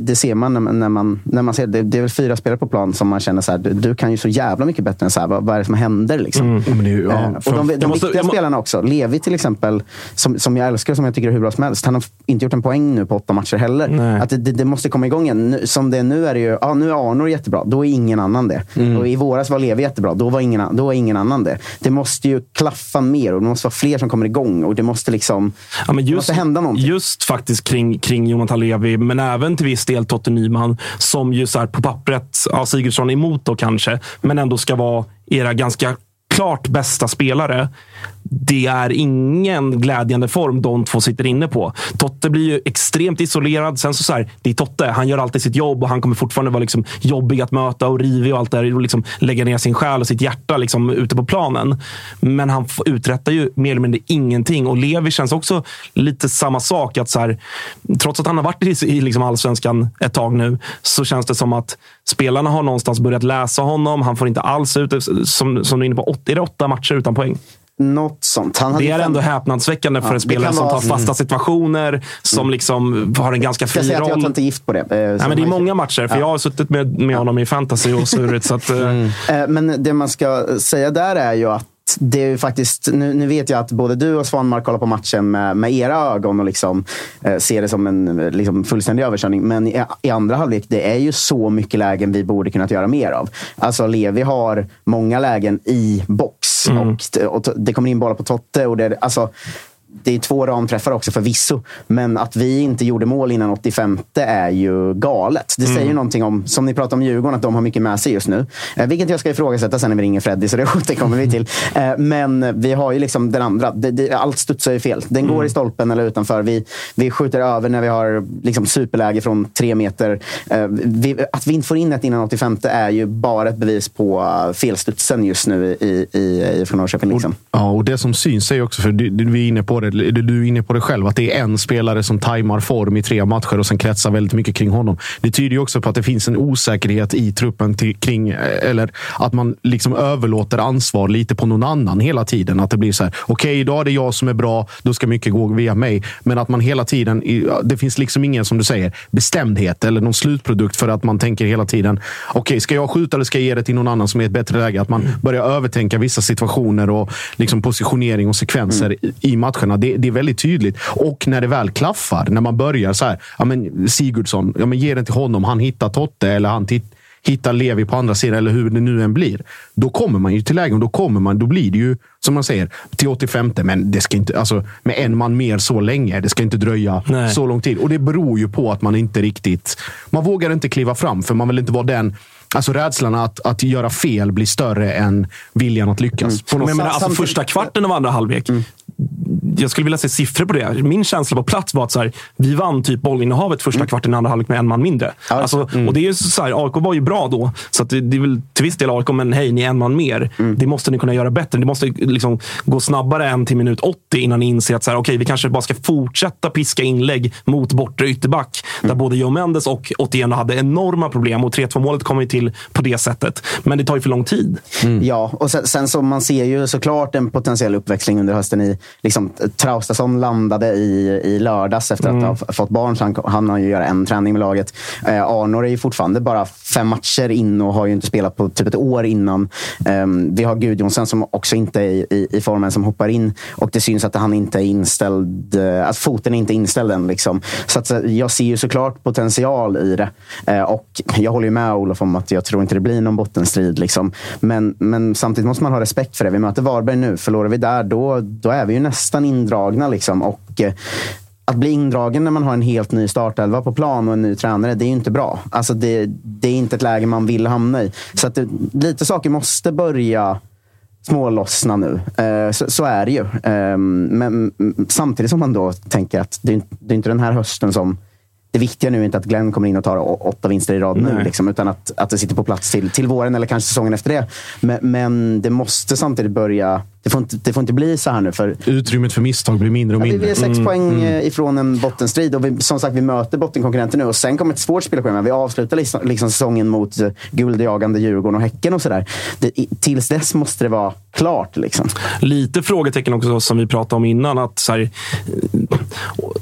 det, ser man när, när man när man ser det. Det är väl fyra spelare på plan som man känner så här, du, du kan ju så jävla mycket bättre än så här. Vad, vad är det som händer? Liksom? Är ju- ja, Eh, och de, de måste- viktiga må- spelarna också. Levi till exempel, som, som jag älskar och som jag tycker är hur bra som helst. Han har inte gjort en poäng nu på åtta matcher heller. Nej. Att det, måste komma igång igen. Som det är nu är det ju, ja, nu är Arnor jättebra. Då är ingen annan det. Mm. Och I våras var Levi jättebra. Då var, ingen, då var ingen annan det. Det måste ju klaffa mer och det måste vara fler som kommer igång. Och det måste liksom Ja, men det just, måste hända någonting. Just faktiskt kring, kring Jonathan Levi, men även till viss del Totte Nyman, som ju så här på pappret, ja, Sigurdsson emot då kanske, men ändå ska vara era ganska klart bästa spelare det är ingen glädjande form de två sitter inne på. Totte blir ju extremt isolerad. Sen så, så här, det är Totte. Han gör alltid sitt jobb och han kommer fortfarande vara liksom jobbig att möta och rivig och allt det där. Och liksom lägga ner sin själ och sitt hjärta liksom ute på planen. Men han uträttar ju mer eller mindre ingenting. Och Levi känns också lite samma sak. Att så här, trots att han har varit i, i liksom allsvenskan ett tag nu, så känns det som att spelarna har någonstans börjat läsa honom. Han får inte alls ut, som, som du är inne på, åt, är det åtta matcher utan poäng? Något sånt. Han Det är fem- ändå häpnadsväckande för Ja, en spelare som tar fasta Mm. situationer, som liksom har en ganska Jag ska fri säga att jag roll. tar inte gift på det. Eh, Nej, men det är många matcher, för jag har suttit med, med honom i fantasy och surit. så att, eh, Eh, Men det man ska säga där är ju att det är faktiskt, nu, nu vet jag att både du och Svanmark kollar på matchen med, med era ögon och liksom, eh, ser det som en liksom, fullständig överkörning. Men i, i andra halvlek, det är ju så mycket lägen vi borde kunnat göra mer av. Alltså Levi har många lägen i box och, och t- det kommer in bollar på Totte. Och det, alltså, det är två ramträffar också förvisso, men att vi inte gjorde mål innan 85 är ju galet. Det säger ju någonting om, som ni pratar om Djurgården, att de har mycket med sig just nu. Eh, vilket jag ska ifrågasätta sen när vi ringer Freddy, så det återkommer vi till. Eh, men vi har ju liksom den andra. Det, det, allt studsar ju fel. Den går i stolpen eller utanför. Vi, vi skjuter över när vi har liksom superläge från tre meter. Eh, vi, att vi inte får in ett innan 85 är ju bara ett bevis på felstudsen just nu i, i, i IFK Norrköping. Liksom. Ja, och det som syns är ju också, för vi är inne på det, du är inne på det själv, att det är en spelare som tajmar form i tre matcher och sen kretsar väldigt mycket kring honom. Det tyder ju också på att det finns en osäkerhet i truppen till, kring, eller att man liksom överlåter ansvar lite på någon annan hela tiden. Att det blir så här, okej, idag är det jag som är bra, då ska mycket gå via mig. Men att man hela tiden, det finns liksom ingen, som du säger, bestämdhet eller någon slutprodukt för att man tänker hela tiden, okej, ska jag skjuta eller ska jag ge det till någon annan som är i ett bättre läge? Att man börjar övertänka vissa situationer och liksom positionering och sekvenser i, i matcherna. Det, det är väldigt tydligt. Och när det väl klaffar, när man börjar så här, ja, men Sigurdsson, ja, men ge den till honom. Han hittar Totte eller han hittar Levi på andra sidan eller hur det nu än blir. Då kommer man ju till lägen. Då kommer man, då blir det ju, som man säger, till 85. Men det ska inte, alltså, med en man mer så länge. Det ska inte dröja Nej. så lång tid. Och det beror ju på att man inte riktigt... Man vågar inte kliva fram, för man vill inte vara den... Alltså rädslan att, att göra fel blir större än viljan att lyckas. På Men sätt. alltså, första kvarten av andra halvlek. Jag skulle vilja se siffror på det. Min känsla på plats var att så här, vi vann typ bollinnehavet första kvarten i andra halvlek med en man mindre. Alltså, Och det är ju så här, AIK var ju bra då, så det, det är väl till viss del AIK, men hej, ni är en man mer. Det måste ni kunna göra bättre. Det måste liksom gå snabbare än till minut 80 innan ni inser att så här, okej, vi kanske bara ska fortsätta piska inlägg mot bortre ytterback. Där både Joe Mendes och Otieno hade enorma problem. Och 3-2 målet kom ju till på det sättet. Men det tar ju för lång tid. Ja, och sen, sen så man ser ju såklart en potentiell uppväxling under hösten i liksom, Traustason landade i, i lördags efter att ha fått barn, så han, han har ju göra en träning med laget. Eh, Arnor är ju fortfarande bara fem matcher in och har ju inte spelat på typ ett år innan. Ehm, vi har Gudjonsen som också inte är i, i, i formen som hoppar in och det syns att han inte är inställd, eh, att foten är inte inställd än. Liksom. Så att, eh, jag ser ju såklart potential i det. Eh, och jag håller ju med Olof om att jag tror inte det blir någon bottenstrid. Liksom. Men, men samtidigt måste man ha respekt för det. Vi möter Varberg nu. Förlorar vi där, då, då är vi ju nästan indragna. Liksom. Och, eh, att bli indragen när man har en helt ny startelva på plan och en ny tränare, det är ju inte bra. Alltså det, det är inte ett läge man vill hamna i. Så det, lite saker måste börja smålossna nu. Eh, så, så är det ju. Eh, men mm, samtidigt som man då tänker att det är, inte- det är inte den här hösten som... Det viktiga nu är inte att Glenn kommer in och tar åtta vinster i rad nu, Nej. liksom, utan att, att det sitter på plats till, till våren eller kanske säsongen efter det. Men, men det måste samtidigt börja... Det får, inte, det får inte bli så här nu. För Utrymmet för misstag blir mindre och Ja, vi mindre. vi är sex poäng eh, ifrån en bottenstrid och vi, som sagt, vi möter bottenkonkurrenter nu. Och sen kommer ett svårt spelschema. Vi avslutar liksom, liksom säsongen mot uh, guldjagande Djurgården och Häcken och sådär. Tills dess måste det vara klart. Liksom. Lite frågetecken också som vi pratade om innan. att så här, eh,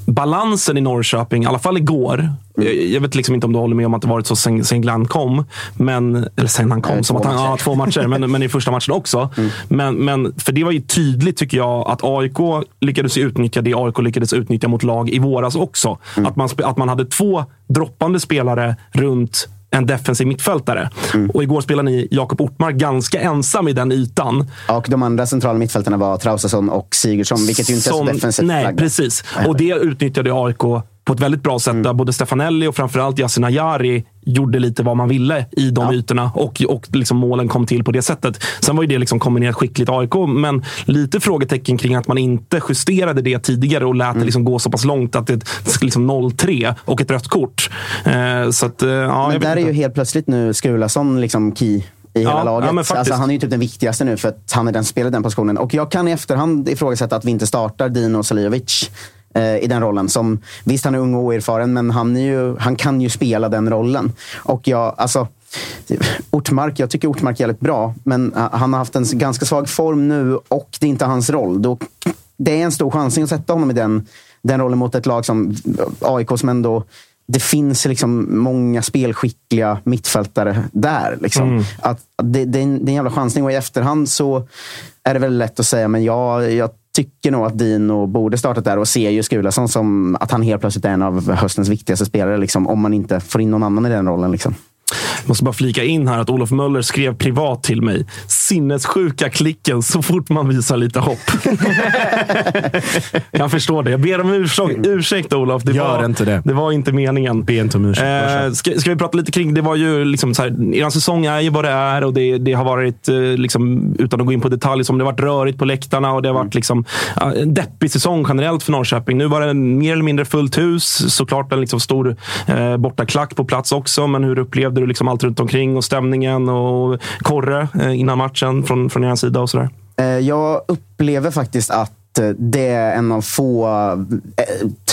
Balansen i Norrköping, i alla fall igår. Jag, jag vet liksom inte om du håller med om att det varit så sen, sen Glenn kom. Men, eller sen han kom, Eh, som att han, matcher. ja, två matcher. Men, men i första matchen också. Men, men, för det var ju tydligt tycker jag att AIK lyckades utnyttja det AIK lyckades utnyttja mot lag i våras också. Att, man, att man hade två droppande spelare runt en defensiv mittfältare. Och igår spelade ni Jakob Ortmark ganska ensam i den ytan. Och de andra centrala mittfältarna var Traustason och Sigurdsson, vilket ju inte är så Som- defensivt Nej, flaggat. precis. Och det utnyttjade AIK på ett väldigt bra sätt. Mm. Där både Stefanelli och framförallt Yasin Ayari gjorde lite vad man ville i de ytorna och, och liksom målen kom till på det sättet. Sen var ju det liksom kombinerat skickligt AIK, men lite frågetecken kring att man inte justerade det tidigare och lät det liksom gå så pass långt att det liksom 0-3 och ett rött kort. Eh, så att, eh, ja, Men där är ju helt plötsligt nu Skulason liksom key i hela Ja, laget. ja, alltså, han är ju typ den viktigaste nu för att han är den som spelar den positionen. Och jag kan i efterhand ifrågasätta att vi inte startar Dino Salijovic eh, i den rollen. Som, visst, han är ung och oerfaren, men han, ju, han kan ju spela den rollen. Och jag, alltså, Ortmark, jag tycker Ortmark är jävligt bra, men eh, han har haft en ganska svag form nu och det är inte hans roll. Då, det är en stor chansning att sätta honom i den, den rollen mot ett lag som AIK som ändå det finns liksom många spelskickliga mittfältare där. Liksom. Att det, det, är en, det är en jävla chansning och i efterhand så är det väl lätt att säga, men jag, jag tycker nog att Dino borde startat där och ser ju Skulason som att han helt plötsligt är en av höstens viktigaste spelare. Liksom, om man inte får in någon annan i den rollen. Liksom. Måste bara flika in här att Olof Möller skrev privat till mig. Sinnessjuka klicken så fort man visar lite hopp. jag förstår det. Jag ber om ursäkt, ursäkt Olof. Det Gör var, inte det. Det var inte meningen. Be inte om ursäkt. Eh, ska, ska vi prata lite kring, det var ju liksom så här, er säsong är ju vad det är och det, det har varit, eh, liksom, utan att gå in på detalj, som det har varit rörigt på läktarna och det har varit liksom, ja, en deppig säsong generellt för Norrköping. Nu var det mer eller mindre fullt hus. Såklart en liksom stor eh, bortaklack på plats också, men hur upplevde du liksom allt runt omkring och stämningen och Korre eh, innan matchen från, från er sida och sådär? Eh, jag upplever faktiskt att eh, det är en av få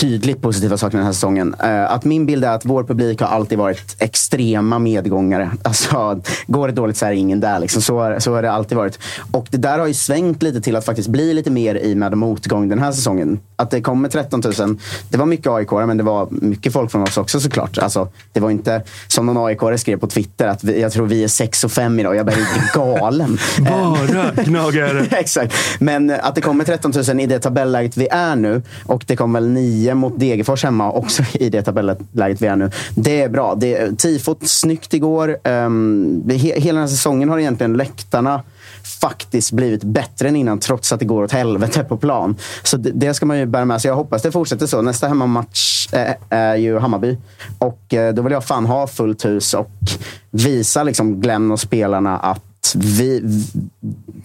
tydligt positiva saker med den här säsongen. Eh, Att min bild är att vår publik har alltid varit extrema medgångare. Alltså, går det dåligt så är det ingen där. Liksom. Så, så har det alltid varit. Och det där har ju svängt lite till att faktiskt bli lite mer i med motgång den här säsongen. Att det kommer 13 000. Det var mycket aik men det var mycket folk från oss också såklart. Alltså, det var inte som någon aik skrev på Twitter att vi, jag tror vi är 6 och 5 idag. Jag började bli galen. Bara gnagare. Exakt. Men att det kommer 13 000 i det tabelläget vi är nu och det kommer väl 9 mot Degerfors hemma också i det tabelläget vi är nu. Det är bra. Det, tifot snyggt igår. Um, he, hela den här säsongen har egentligen läktarna faktiskt blivit bättre än innan trots att det går åt helvete på plan. Så det, det ska man ju bära med sig. Jag hoppas det fortsätter så. Nästa hemmamatch är, är ju Hammarby. Och eh, då vill jag fan ha fullt hus och visa liksom Glenn och spelarna att vi,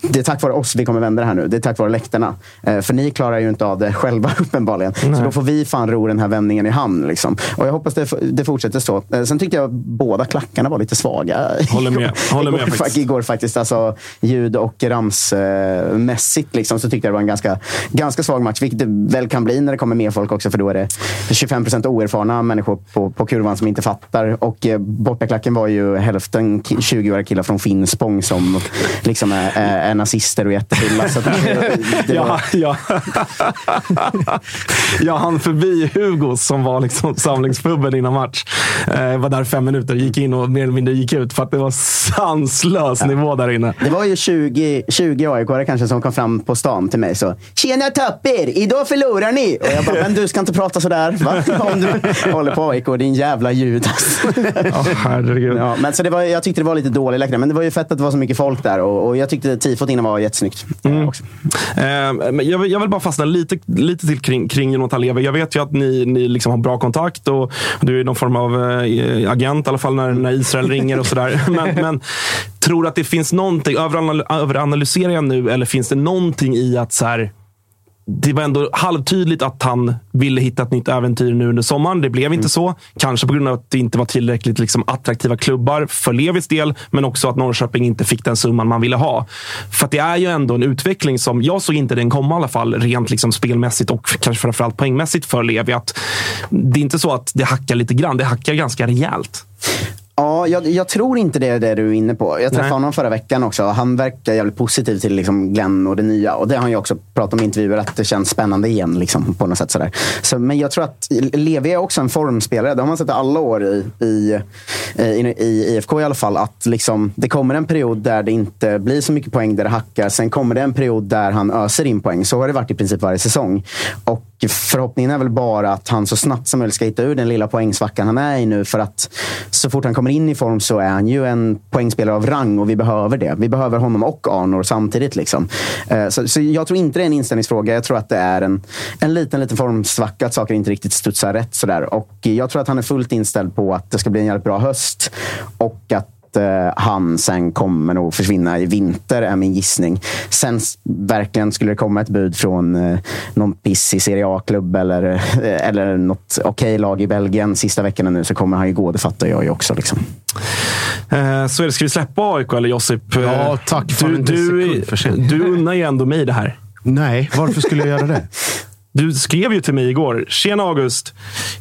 det är tack vare oss vi kommer vända det här nu. Det är tack vare läktarna. Eh, för ni klarar ju inte av det själva uppenbarligen. Så då får vi fan ro den här vändningen i hamn. Liksom. Och jag hoppas det, det fortsätter så. Eh, sen tyckte jag båda klackarna var lite svaga. Håller med. Håller med igår, faktiskt. igår faktiskt. Alltså, ljud och ramsmässigt liksom, så tyckte jag det var en ganska, ganska svag match. Vilket det väl kan bli när det kommer mer folk också. För då är det 25 procent oerfarna människor på, på kurvan som inte fattar. Och eh, bortaklacken var ju hälften ki- 20-åriga killar från Finspång som liksom är, är, nazister och jättefulla. Så det, det var, Ja, ja. jag hann förbi Hugos som var liksom samlingspubben innan match. Eh, var där fem minuter, gick in och mer eller mindre gick ut för att det var sanslös nivå där inne. Det var ju 20, 20 aik kanske som kom fram på stan till mig. Så, Tjena tapper! Idag förlorar ni! Och jag bara, men du ska inte prata sådär. Va? Om du håller på AIK, din jävla Judas. Ja, herregud. ja, men så det var, jag tyckte det var lite dålig läktare, men det var ju fett att det var så mycket folk där. Och, och jag tyckte tifot innan var jättesnyggt. eh, också. Eh, men jag, vill, jag vill bara fastna lite, lite till kring, kring Jonathan Lever. Jag vet ju att ni, ni liksom har bra kontakt och du är någon form av eh, agent i alla fall när, när Israel ringer och sådär. Men, men tror att det finns någonting, överanal- överanalyserar jag nu eller finns det någonting i att så här, det var ändå halvtydligt att han ville hitta ett nytt äventyr nu under sommaren. Det blev inte så. Kanske på grund av att det inte var tillräckligt liksom, attraktiva klubbar för Levis del, men också att Norrköping inte fick den summan man ville ha. För det är ju ändå en utveckling som, jag såg inte den komma i alla fall, rent liksom spelmässigt och kanske framförallt poängmässigt för Levi. Att det är inte så att det hackar lite grann, det hackar ganska rejält. Ja, jag, jag tror inte det är det du är inne på. Jag träffade Nej. honom förra veckan också. Han verkar jävligt positiv till liksom Glenn och det nya. Och det har han ju också pratat om i intervjuer, att det känns spännande igen. Liksom, på något sätt sådär. Så, men jag tror att Levi är också en formspelare. Det har man sett alla år i, i, i, i IFK i alla fall. Att liksom, det kommer en period där det inte blir så mycket poäng, där det hackar. Sen kommer det en period där han öser in poäng. Så har det varit i princip varje säsong. Och förhoppningen är väl bara att han så snabbt som möjligt ska hitta ur den lilla poängsvackan han är i nu. För att så fort han kommer in i form så är han ju en poängspelare av rang och vi behöver det. Vi behöver honom och Arnor samtidigt. Liksom. Eh, så, så jag tror inte det är en inställningsfråga. Jag tror att det är en, en liten, liten formsvacka. Att saker inte riktigt studsar rätt. Sådär. Och jag tror att han är fullt inställd på att det ska bli en jävligt bra höst. Och att eh, han sen kommer nog försvinna i vinter, är min gissning. Sen verkligen skulle det komma ett bud från eh, någon pissig Serie A-klubb eller, eh, eller något okej lag i Belgien sista veckorna nu så kommer han ju gå. Det fattar jag ju också. Liksom. Eh, Så är det. Ska vi släppa AIK eller Josip? Ja, tack. Du, du, du unnar ju ändå mig det här. Nej, varför skulle jag göra det? Du skrev ju till mig igår. Tjena August!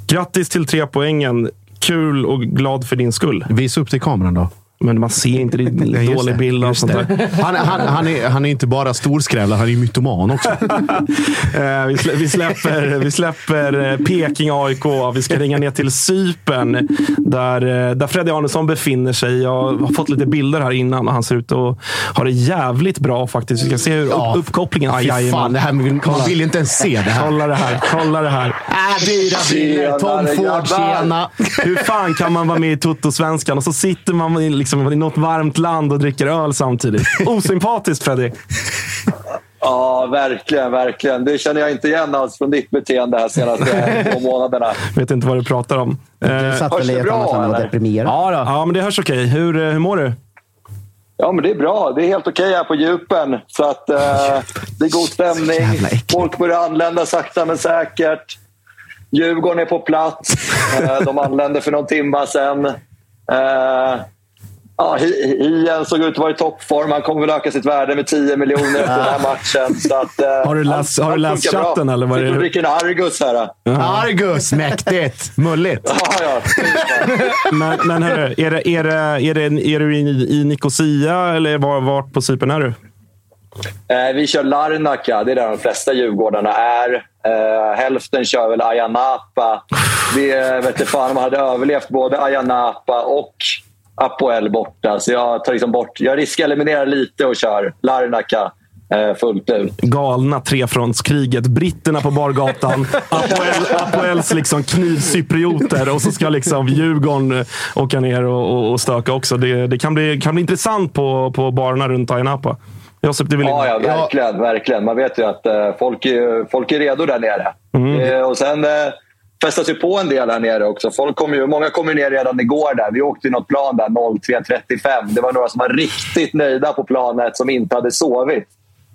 Grattis till tre poängen. Kul och glad för din skull. Visa upp till kameran då. Men man ser inte. Det Ja, dålig bild just sånt där. Han, han, han, är, han är inte bara storskrävlare, han är mytoman också. Eh, vi, slä, vi släpper, vi släpper eh, Peking AIK. Vi ska ringa ner till Cypern där, eh, där Freddy Arnesson befinner sig. Jag har fått lite bilder här innan och han ser ut att ha det jävligt bra faktiskt. Vi ska se hur Ja. upp, uppkopplingen... Aj, aj, fan, det här, man Kolla. vill inte ens se det här. Kolla det här. Kolla det här. Äh, dyra bilar, Tom Ford, tjena. Hur fan kan man vara med i Toto-svenskan och så sitter man i, liksom, i något varmt land och dricker öl samtidigt? Osympatiskt Freddy. Ja, verkligen, verkligen. Det känner jag inte igen alls från ditt beteende här senaste två månaderna. Vet inte vad du pratar om. Du Eh, satt hörs väl i det ett bra, annat land och deprimerad? ja, då. ja, men det hörs okej. Hur, eh, hur mår du? Ja, men det är bra. Det är helt okej här på djupen. Så att, eh, det är god stämning. Folk börjar anlända sakta men säkert. Djurgården är på plats. Eh, de anlände för någon timma sedan. Eh, ja, Hi- Hien såg ut att vara i toppform. Han kommer väl öka sitt värde med 10 miljoner efter den här matchen. Så att, eh, Har du läst- allt- har du läst funkar bra. chatten, eller vad är det? En Argus här. Argus, mäktigt. Mulligt. Ja, ja. Men, men hörru, är, det, är, det, är, det, är du i, i Nicosia eller var, vart på Cypern är du? Eh, vi kör Larnaca, det är där de flesta Djurgårdarna är. Eh, hälften kör väl Ayia Napa. Vi vet inte fan om man hade överlevt både Ayia Napa och Apoel borta. Så jag tar liksom bort, jag riskeliminerar lite och kör Larnaca eh, fullt ut. Galna trefrontskriget. Britterna på bargatan. Apoel, Apoels liksom knivcyprioter och så ska liksom Djurgården eh, åka ner och, och, och stöka också. Det, det kan, bli, kan bli intressant på, på barerna runt Ayia Napa. Du vill? Ja, ja, verkligen. verkligen. Man vet ju att eh, folk, är, folk är redo där nere. Eh, och sen eh, festas ju på en del här nere också. Folk kom ju, många kom ju ner redan igår. där. Vi åkte i något plan där 03.35. Det var några som var riktigt nöjda på planet som inte hade sovit.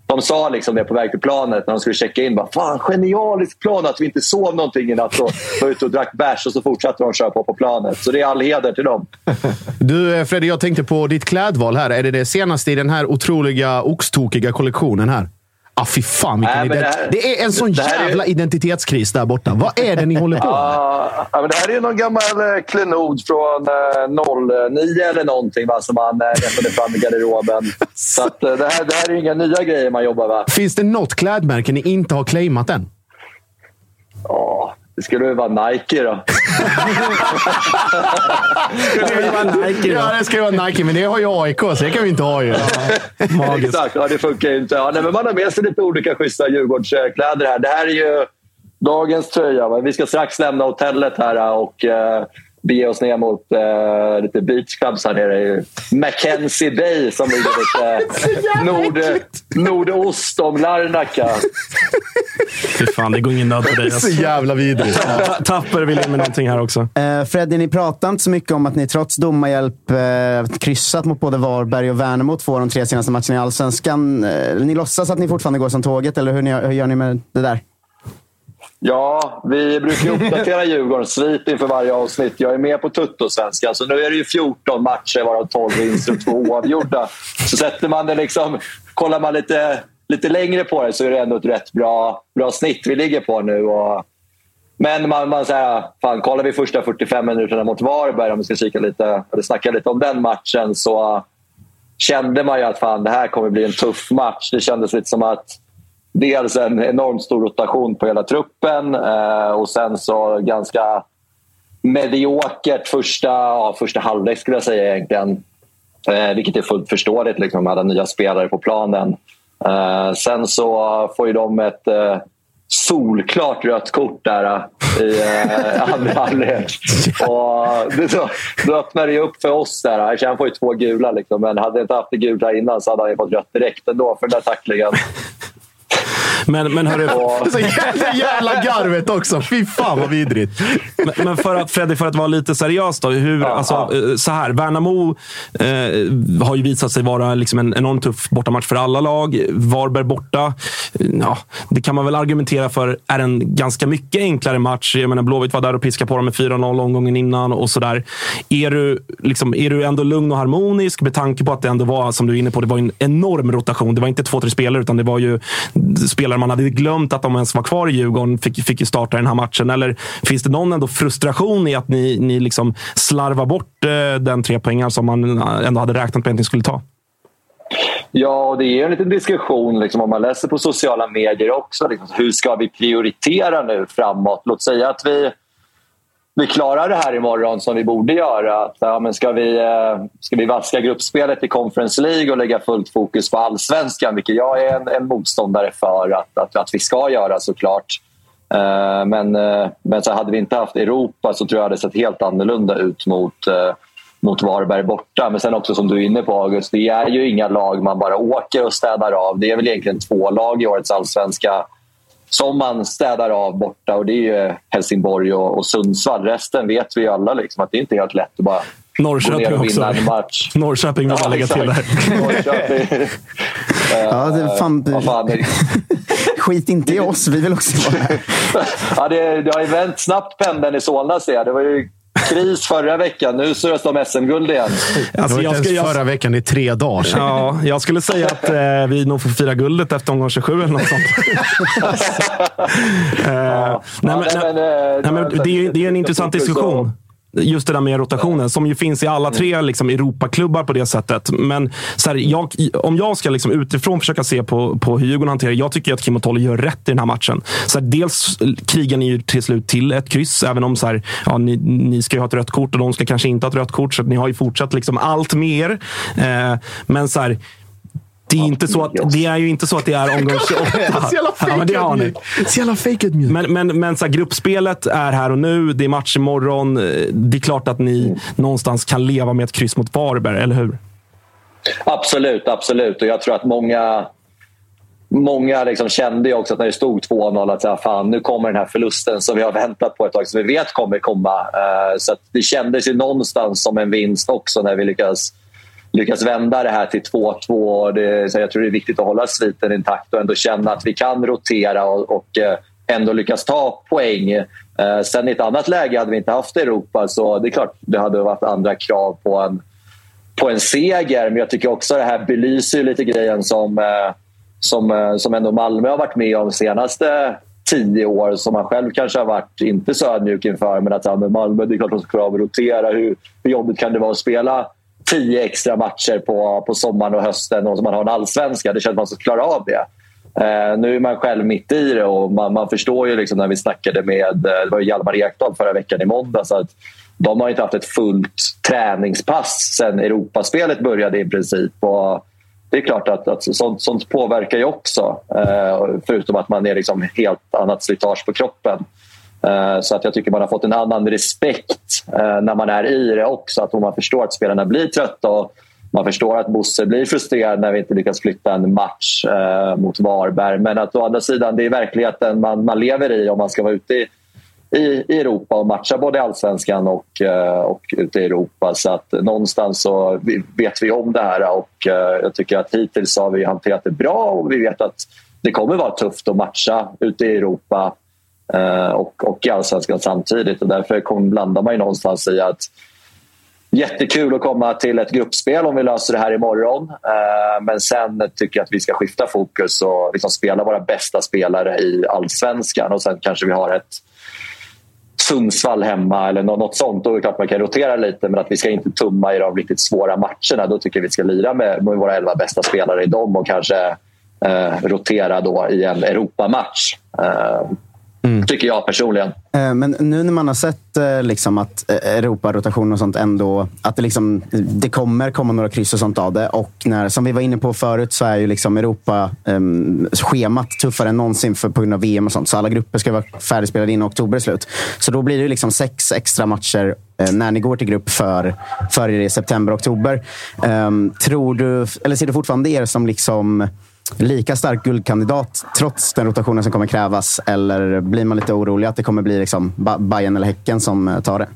De sa liksom det på väg till planet när de skulle checka in. Bara, Fan, genialiskt plan att vi inte sov någonting i natt. Och var ute och drack bärs och så fortsatte de köra på på planet. Så det är all heder till dem. Du eh, Fredrik, jag tänkte på ditt klädval här. Är det det senaste i den här otroliga oxtokiga kollektionen här? Ah, fy fan vilken Nej, ident- det här- det, är en sån jävla identitetskris där borta. Vad är det ni håller på med? Ja, men det här är ju någon gammal eh, klenod från eh, 09 eller någonting va, som man eh, rättade fram i garderoben. Så att, eh, det, här, det här är ju inga nya grejer man jobbar med. Finns det något klädmärke ni inte har claimat än? Ja, det skulle ju vara Nike då. Ja, det ska ju vara Nike, men det har ju AIK, så det kan vi inte ha ju. Magiskt. Exakt, ja, det funkar ju inte. Ja, nej, men man har med sig lite olika schyssta Djurgårdskläder här. Det här är ju dagens tröja. Vi ska strax lämna hotellet här och eh, bege oss ner mot eh, lite beachclubs här nere i Mackenzie Bay som ligger lite nord, nordost om Larnaca. Fy fan, det går ingen nöd på dig. Så Alltså. jävla vidrigt. Ta- Tapper vill in med någonting här också. Eh, Freddy, ni pratar inte så mycket om att ni trots domarhjälp eh, kryssat mot både Varberg och Värnamo två av de tre senaste matcherna i Allsvenskan. Eh, ni låtsas att ni fortfarande går som tåget, eller hur, ni, hur gör ni med det där? Ja, vi brukar uppdatera Djurgårdens svit inför varje avsnitt. Jag är med på Tuttosvenskan, så nu är det ju 14 matcher varav 12 vinster och 2 oavgjorda. Så sätter man det liksom, kollar man lite, lite längre på det så är det ändå ett rätt bra, bra snitt vi ligger på nu. Och, men man, man säger, fan, kollar vi första 45 minuterna mot Varberg, om vi ska kika lite, eller snacka lite om den matchen, så kände man ju att fan, det här kommer bli en tuff match. Det kändes lite som att dels en enormt stor rotation på hela truppen eh, och sen så ganska mediokert första, ja, första halvlek skulle jag säga egentligen. Eh, vilket är fullt förståeligt liksom, med alla nya spelare på planen. Eh, sen så får ju de ett, eh, solklart rött kort där äh, i eh, andra halvlek. Och det, då, då öppnade det upp för oss. där. Han får ju två gula, liksom, men hade jag inte haft det gula innan så hade han fått rött direkt ändå för den där tacklingen. Men, men hörru... Så jävla, jävla garvet också. Fy fan vad vidrigt. Men, men för att, Freddy, för att vara lite seriös då. Hur, Ja, alltså, ja. eh, Så här, Värnamo eh, har ju visat sig vara liksom en enormt tuff bortamatch för alla lag. Varberg borta, eh, ja, det kan man väl argumentera för är en ganska mycket enklare match. Jag menar, Blåvitt var där och piskade på dem med 4-0 omgången innan och sådär. Är du, liksom, är du ändå lugn och harmonisk med tanke på att det ändå var, som du är inne på, det var en enorm rotation. Det var inte två, tre spelare, utan det var ju spelare man hade glömt att de ens var kvar i Djurgården, fick, fick ju starta den här matchen. Eller finns det någon ändå frustration i att ni, ni liksom slarvar bort eh, den tre poängen som man eh, ändå hade räknat med att ni skulle ta? Ja, och det är en liten diskussion liksom, om man läser på sociala medier också. Liksom, hur ska vi prioritera nu framåt? Låt säga att vi, vi klarar det här imorgon som vi borde göra. Att, ja, men ska, vi, eh, ska vi vaska gruppspelet i Conference League och lägga fullt fokus på allsvenskan, vilket jag är en, en motståndare för att, att, att vi ska göra såklart. Eh, men, eh, men så hade vi inte haft Europa så tror jag det hade sett helt annorlunda ut mot, mot Varberg borta. Men sen också som du är inne på August, det är ju inga lag man bara åker och städar av. Det är väl egentligen två lag i årets allsvenska som man städar av borta och det är ju Helsingborg och, och Sundsvall. Resten vet vi ju alla liksom, att det är inte helt lätt att bara gå ner Norrköping och vinna också. en match. Norrköping vill jag lägga till där. Norrköping. Ja, det är fan, Vad fan är det? skit inte i oss. Vi vill också vara med. ja, det, det har ju vänt snabbt pendeln i Solna ser jag. Det var ju kris förra veckan. Nu surras de SM-guld igen. Det Alltså, var jag inte ens jag- förra veckan, det är tre dagar sedan. Ja, jag skulle säga att eh, vi nog får fira guldet efter omgång 27 eller något sånt. Det är ju det är en intressant diskussion. Just det där med rotationen, som ju finns i alla tre liksom, Europaklubbar på det sättet. Men så här, jag, om jag ska liksom, utifrån försöka se på, på hur Djurgården hanterar Jag tycker att Kim och Tolle gör rätt i den här matchen. Så här, dels krigar ni ju till slut till ett kryss, även om så här, ja, ni, ni ska ju ha ett rött kort och de ska kanske inte ha ett rött kort. Så ni har ju fortsatt liksom allt mer. Eh, men så här, det är, inte så att, det är ju inte så att det är omgång 28. Så jävla Ja, men det har ni. Så jävla mjuk. Men, men, men så här, gruppspelet är här och nu. Det är match imorgon. Det är klart att ni någonstans kan leva med ett kryss mot Varberg, eller hur? Absolut, absolut. Och jag tror att många, många liksom kände ju också att när det stod 2-0 att här, fan, nu kommer den här förlusten som vi har väntat på ett tag, som vi vet kommer komma. Eh, Så det kändes ju någonstans som en vinst också när vi lyckas, lyckas vända det här till 2-2. Det, så jag tror det är viktigt att hålla sviten intakt och ändå känna att vi kan rotera och, och eh, ändå lyckas ta poäng. Eh, Sen i ett annat läge hade vi inte haft Europa så det är klart det hade varit andra krav på en på en seger. Men jag tycker också det här belyser lite grejen som, eh, som, eh, som ändå Malmö har varit med om de senaste tio år som man själv kanske har varit inte så ödmjuk inför. Men att ja, men Malmö, det är klart de ska klara av att rotera. Hur, hur jobbigt kan det vara att spela tio extra matcher på, på sommaren och hösten och så man har en allsvenska? Det känns att man ska klara av det. Eh, nu är man själv mitt i det och man, man förstår ju liksom när vi snackade med eh, det var ju Hjalmar Ekdal förra veckan i måndag. Så att de har inte haft ett fullt träningspass sen Europaspelet började i princip. Och det är klart att, att sånt, sånt påverkar ju också. Eh, förutom att man är liksom helt annat slitage på kroppen. Eh, så att jag tycker man har fått en annan respekt eh, när man är i det också. Att man förstår att spelarna blir trötta och man förstår att Bosse blir frustrerad när vi inte lyckas flytta en match eh, mot Varberg. Men att å andra sidan, det är verkligheten man, man lever i om man ska vara ute i, i, i Europa och matcha både i allsvenskan och, och ute i Europa. Så att någonstans så vet vi om det här och jag tycker att hittills har vi hanterat det bra och vi vet att det kommer vara tufft att matcha ute i Europa Eh, och, och i allsvenskan samtidigt. Och därför kom, landar man ju någonstans i att Jättekul att komma till ett gruppspel om vi löser det här imorgon. Eh, Men sen tycker jag att vi ska skifta fokus och liksom spela våra bästa spelare i allsvenskan. Och sen kanske vi har ett Sundsvall hemma eller något sånt. Då är det klart man kan rotera lite men att vi ska inte tumma i de riktigt svåra matcherna. Då tycker jag vi ska lira med, med våra elva bästa spelare i dem och kanske eh, rotera då i en Europamatch. Eh, Tycker jag personligen. Eh, Men nu när man har sett eh, liksom att eh, Europarotation och sånt ändå, att det, liksom, det kommer komma några kryss och sånt av det. Och när, som vi var inne på förut så är ju liksom Europa-schemat tuffare än någonsin för, på grund av VM och sånt. Så alla grupper ska vara färdigspelade innan oktober är slut. Så då blir det liksom sex extra matcher eh, när ni går till grupp för, för er i september, oktober. Ehm, tror du, eller ser du fortfarande er som liksom lika stark guldkandidat trots den rotationen som kommer krävas? Eller blir man lite orolig att det kommer bli liksom Bayern eller Häcken som eh, tar det?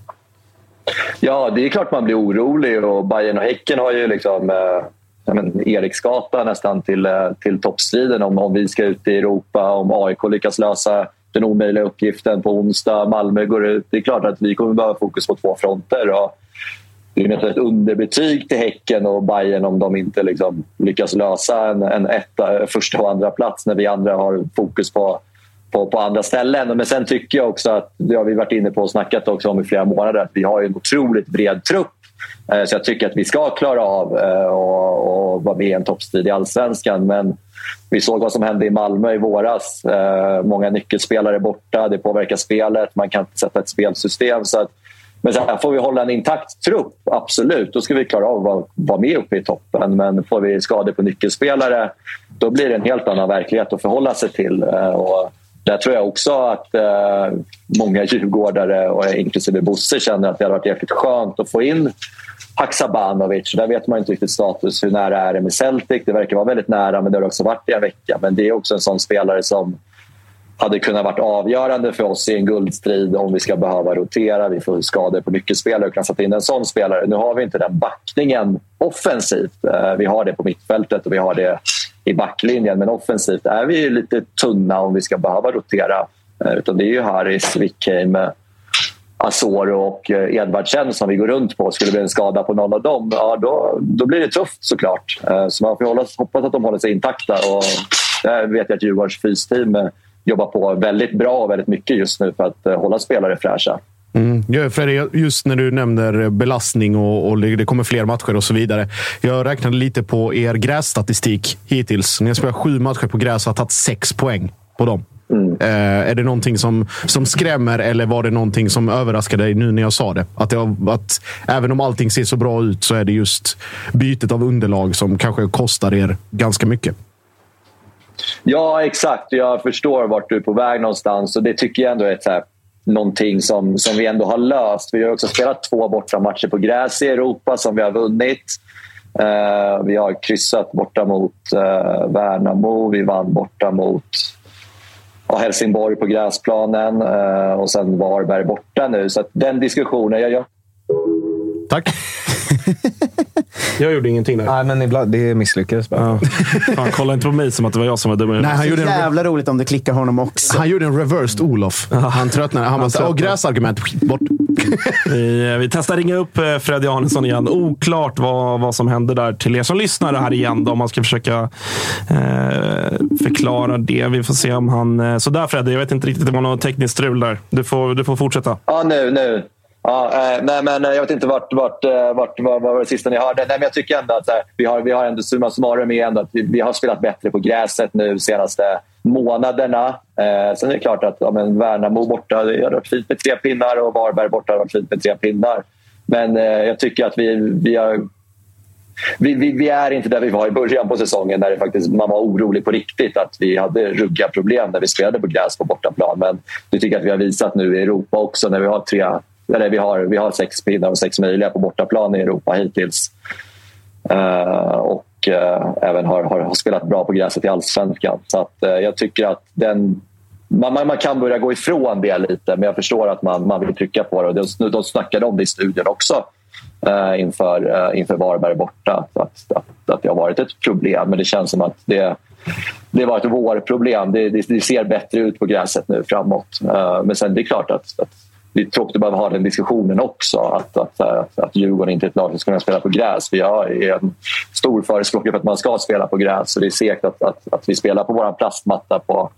Ja, det är klart man blir orolig och Bayern och Häcken har ju liksom eh, men Eriksgata nästan till, eh, till toppstriden om, om vi ska ut i Europa, om AIK lyckas lösa den omöjliga uppgiften på onsdag, Malmö går ut. Det är klart att vi kommer behöva fokus på två fronter. Och det är nästan ett underbetyg till Häcken och Bayern om de inte liksom lyckas lösa en, en etta, första och andra plats när vi andra har fokus på på, på andra ställen. Men sen tycker jag också att, det har vi varit inne på och snackat också om i flera månader, att vi har en otroligt bred trupp. Eh, så jag tycker att vi ska klara av att och, och vara med i en toppstrid i allsvenskan. Men vi såg vad som hände i Malmö i våras. Eh, många nyckelspelare borta, det påverkar spelet, man kan inte sätta ett spelsystem. Så att, men sen får vi hålla en intakt trupp, absolut. Då ska vi klara av att vara, med uppe i toppen. Men får vi skador på nyckelspelare, då blir det en helt annan verklighet att förhålla sig till. Eh, och där tror jag också att eh, många djurgårdare, och inklusive Bosse, känner att det hade varit jäkligt skönt att få in Haksabanovic. Där vet man inte riktigt status. Hur nära är det med Celtic? Det verkar vara väldigt nära, men det har också varit i en vecka. Men det är också en sån spelare som hade kunnat varit avgörande för oss i en guldstrid om vi ska behöva rotera. Vi får skador på nyckelspelare och kan sätta in en sån spelare. Nu har vi inte den backningen offensivt. Eh, vi har det på mittfältet och vi har det i backlinjen. Men offensivt är vi lite tunna om vi ska behöva rotera. Eh, utan det är ju Harris, Wickheim, eh, Asoro och Edvardsen som vi går runt på. Skulle det bli en skada på någon av dem, ja, då, då blir det tufft såklart. Så man får hoppas att de håller sig intakta. Och där vet jag att Djurgårdens fysteam jobbar på väldigt bra och väldigt mycket just nu för att eh, hålla spelare fräscha. Mm. Ja, Fredrik, just när du nämner belastning och, och det kommer fler matcher och så vidare. Jag räknade lite på er grässtatistik hittills. Ni har spelat sju matcher på gräs och har tagit sex poäng på dem. Eh, är det någonting som, som skrämmer eller var det någonting som överraskade dig nu när jag sa det? Att, det att även om allting ser så bra ut så är det just bytet av underlag som kanske kostar er ganska mycket. Ja, exakt. Jag förstår vart du är på väg någonstans. Och Det tycker jag ändå är ett, här, någonting som, som vi ändå har löst. Vi har också spelat två bortamatcher på gräs i Europa som vi har vunnit. Uh, vi har kryssat borta mot uh, Värnamo. Vi vann borta mot ja, Helsingborg på gräsplanen eh, och sen Varberg borta nu. Så att den diskussionen... Jag, gör. Tack. Jag gjorde ingenting där. Nej, men ibland, det misslyckades bara. Ja. Fan, kolla inte på mig som att det var jag som var dum Nej, han gjorde en, jävla roligt om du klickar honom också. han gjorde en reversed Olof. Han tröttnade. Han bara, tröttnade. och gräsargument. Bort. Vi, vi testar ringa upp eh, Freddy Arnesson igen. Oklart vad, vad som hände där till er som lyssnar här igen. Då, om man ska försöka eh, förklara det. Vi får se om han... Eh, sådär Freddy, jag vet inte riktigt. Det var något tekniskt strul där. Du får, du får fortsätta. Ja, nu. nu. Ja, eh, nej, men eh, jag vet inte vart, vart, eh, vart, vart, vad, var det sista ni hörde. Nej, men jag tycker ändå att här, vi har, vi har ändå summa summarum är ändå att vi, vi har spelat bättre på gräset nu de senaste månaderna. Eh, sen är det klart att ja, men Värnamo borta, det har varit fint med tre pinnar och Varberg borta har varit fint med tre pinnar. Men eh, jag tycker att vi, vi har vi, vi, vi är inte där vi var i början på säsongen när det faktiskt, man var orolig på riktigt att vi hade ruggiga problem när vi spelade på gräs på bortaplan. Men det tycker jag att vi har visat nu i Europa också när vi har tre eller vi har, vi har sex pinnar och sex möjliga på bortaplan i Europa hittills. Uh, och uh, även har, har, har spelat bra på gräset i allsvenskan. Så att, uh, jag tycker att den man, man, man kan börja gå ifrån det lite, men jag förstår att man, man vill trycka på det. Och de, de snackade om det i studion också inför, inför Varberg borta. Att, att, att, att det har varit ett problem, men det känns som att det, det var ett vårproblem. Det, det, det ser bättre ut på gräset nu framåt. Men sen det är klart att, att det är tråkigt att behöva ha den diskussionen också. Att, att, att, att Djurgården inte är ett lag som ska kunna spela på gräs. Jag är en stor förespråkare för att man ska spela på gräs. Så det är segt att, att, att vi spelar på vår plastmatta på,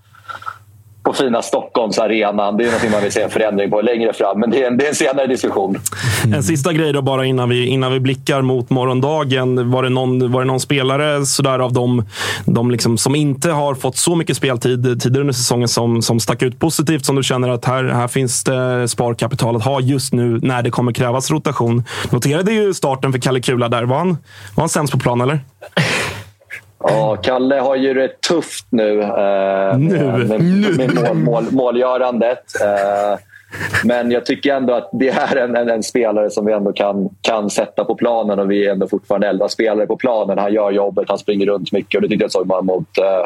på fina Stockholmsarenan. Det är något man vill se en förändring på längre fram, men det är en, det är en senare diskussion. Mm. En sista grej då bara innan vi, innan vi blickar mot morgondagen. Var det någon, var det någon spelare sådär av dem, de liksom, som inte har fått så mycket speltid tidigare under säsongen som, som stack ut positivt? Som du känner att här, här finns det sparkapital att ha just nu när det kommer krävas rotation. Noterade ju starten för Kalle Kula där. Var han, var han sämst på plan eller? Ja, Kalle har ju det tufft nu, eh, Nu. med, med, med mål, mål, målgörandet. Eh, men jag tycker ändå att det är en, en, en spelare som vi ändå kan, kan sätta på planen och vi är ändå fortfarande elva spelare på planen. Han gör jobbet, han springer runt mycket och det tyckte jag såg man mot eh,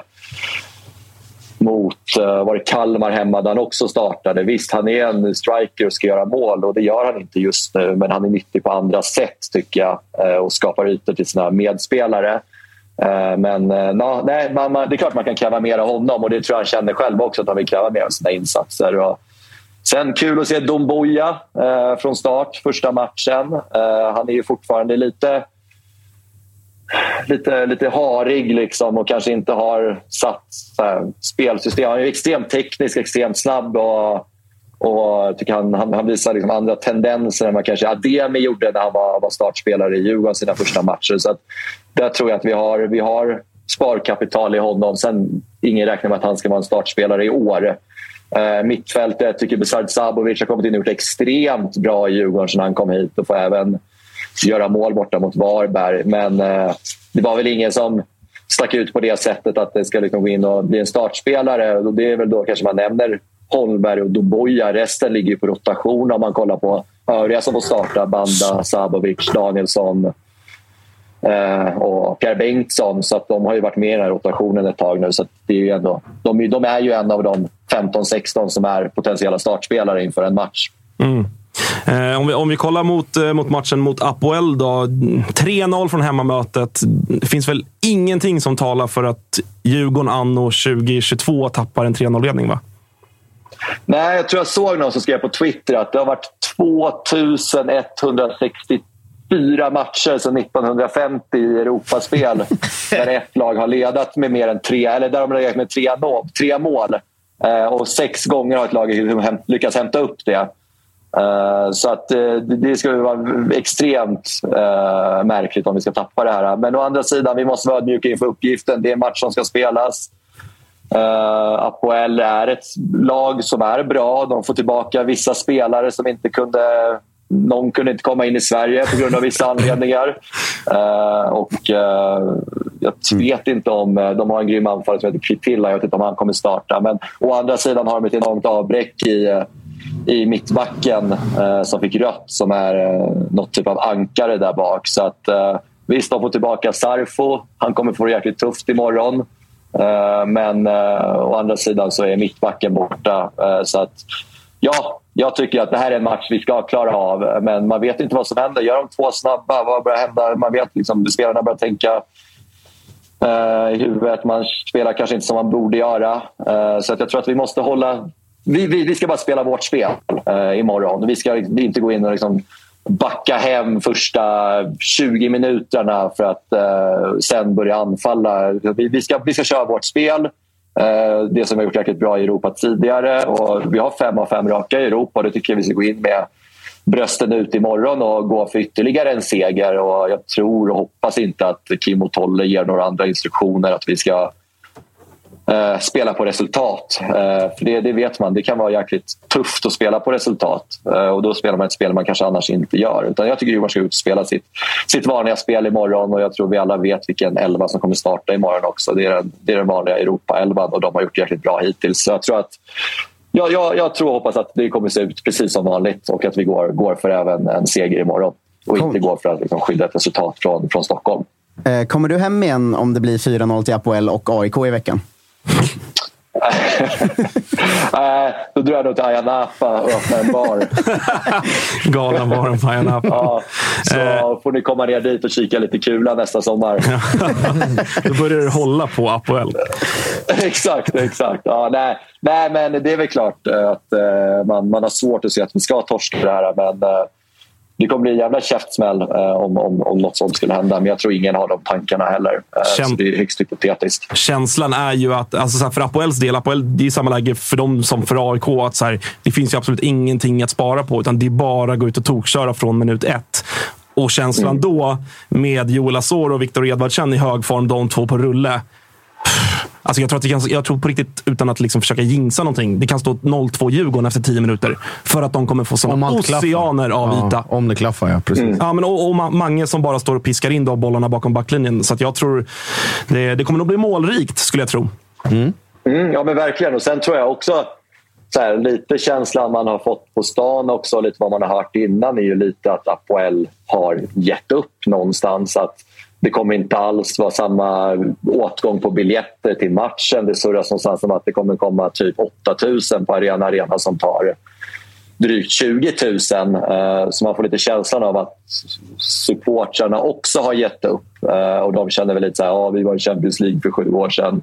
mot eh, var det Kalmar hemma där han också startade. Visst, han är en striker och ska göra mål och det gör han inte just nu men han är nyttig på andra sätt tycker jag eh, och skapar ytor till sina medspelare. Eh, men eh, na, nej, man, man, det är klart man kan kräva mer av honom och det tror jag han känner själv också att han vill kräva mer av sina insatser. Och sen kul att se Domboja eh, från start första matchen. Eh, han är ju fortfarande lite lite, lite harig liksom och kanske inte har satt så här, spelsystem. Han är extremt teknisk, extremt snabb och, och tycker han, han, han visar liksom andra tendenser än vad kanske Ademi gjorde när han var, var startspelare i Djurgården sina första matcher. Så att, där tror jag att vi har, vi har sparkapital i honom. Sen ingen räknar med att han ska vara en startspelare i år. Eh, mittfältet, jag tycker Besard Sabovic har kommit in och gjort extremt bra i Djurgården sedan han kom hit och får även göra mål borta mot Varberg. Men eh, det var väl ingen som stack ut på det sättet att det ska liksom gå in och bli en startspelare. Och det är väl då kanske man nämner Holmberg och Doboja. Resten ligger ju på rotation om man kollar på övriga som får starta. Banda, Sabovic, Danielsson eh, och Pierre Bengtsson. Så att de har ju varit med i den här rotationen ett tag nu. Så att det är ju ändå, de, är- de är ju en av de 15-16 som är potentiella startspelare inför en match. Mm. Eh, om, vi, om vi kollar mot, eh, mot matchen mot Apoel då. 3-0 från hemmamötet. Det finns väl ingenting som talar för att Djurgården anno 2022 tappar en 3-0-ledning, va? Nej, jag tror jag såg någon som skrev på Twitter att det har varit 2164 matcher sedan 1950 i Europaspel där ett lag har ledat med mer än tre, eller där de har legat med tre, tre mål. Eh, och sex gånger har ett lag lyckats hämta upp det. Eh, Så att eh, det skulle vara extremt märkligt om vi ska tappa det här. Men å andra sidan, vi måste vara ödmjuka inför uppgiften. Det är en match som ska spelas. Uh, Apoel är ett lag som är bra. De får tillbaka vissa spelare som inte kunde... Någon kunde inte komma in i Sverige på grund av vissa anledningar. Eh, och eh, Jag vet inte om... eh, De har en grym anfallare som heter Kritilla. Jag vet inte om han kommer starta. Men å andra sidan har de ett enormt avbräck i, eh, i mittbacken eh, som fick rött som är eh, något typ av ankare där bak. Så att, eh, visst, de får tillbaka Sarfo. Han kommer få det jäkligt tufft imorgon. Eh, men eh, å andra sidan så är mittbacken borta. Eh, så att, ja, jag tycker att det här är en match vi ska klara av. Men man vet inte vad som händer. Gör de två snabba, vad börjar hända? Man vet liksom, spelarna börjar tänka i huvudet. Man spelar kanske inte som man borde göra. Så att jag tror att vi måste hålla... Vi, vi, vi ska bara spela vårt spel imorgon. Vi ska inte gå in och liksom backa hem första 20 minuterna för att eh, sen börja anfalla. Vi, vi, ska, vi ska köra vårt spel. Eh, det som vi har gjort jäkligt bra i Europa tidigare. Och vi har fem av fem raka i Europa och det tycker jag vi ska gå in med brösten ut imorgon och gå för ytterligare en seger. Och jag tror och hoppas inte att Kim och Tolle ger några andra instruktioner att vi ska eh, spela på resultat. Eh, för det, det vet man, det kan vara jäkligt tufft att spela på resultat. Eh, och då spelar man ett spel man kanske annars inte gör. Utan jag tycker Djurgården ska ut och spela sitt, sitt vanliga spel imorgon och jag tror vi alla vet vilken elva som kommer starta imorgon också. Det är den, det är den vanliga Europa-elvan och de har gjort jäkligt bra hittills. Så jag tror att Ja, jag, jag tror och hoppas att det kommer se ut precis som vanligt och att vi går, går för även en seger imorgon. Och inte går för att liksom skydda ett resultat från, från Stockholm. Kommer du hem igen om det blir 4-0 till Apoel och AIK i veckan? Nej, då drar jag nog till Ayia Napa och öppnar en bar. Galanbaren på Ayia Napa. Ja, så får ni komma ner dit och kika lite kula nästa sommar. Då börjar du hålla på Apoel. exakt, exakt. Ja, nej, nej, men det är väl klart eh, att eh, man, man har svårt att se att vi ska torska det här. Men eh, det kommer bli en jävla käftsmäll eh, om, om, om något sånt skulle hända. Men jag tror ingen har de tankarna heller. Eh, Käm- Så det är högst hypotetiskt. Känslan är ju att, alltså så här, för Apoels del, Apoel, det är samma läge för dem som för AIK. Att så här, det finns ju absolut ingenting att spara på, utan det är bara att gå ut och tokköra från minut ett. Och känslan Mm. då, med Joel Asoro och Viktor Edvardsen i hög form, de två på rulle. Alltså jag, tror att det kan, jag tror på riktigt, utan att liksom försöka jinxa någonting, det kan stå 0-2 Djurgården efter 10 minuter. För att de kommer få såna allt klaffar. oceaner av Ja, yta. Om det klaffar, ja. Precis. Ja, men och, och Ma- Mange som bara står och piskar in de bollarna bakom backlinjen. Så att jag tror det, det kommer nog bli målrikt, skulle jag tro. Mm, ja, men verkligen. Och sen tror jag också så här, lite känslan man har fått på stan också, lite vad man har hört innan är ju lite att Apoel har gett upp någonstans. Att det kommer inte alls vara samma åtgång på biljetter till matchen. Det surras någonstans om att det kommer komma typ 8000 på Arena Arena som tar drygt 20 000. Eh, så man får lite känslan av att supportrarna också har gett upp. Eh, och de känner väl lite så här, ja, vi var i Champions League för sju år sedan.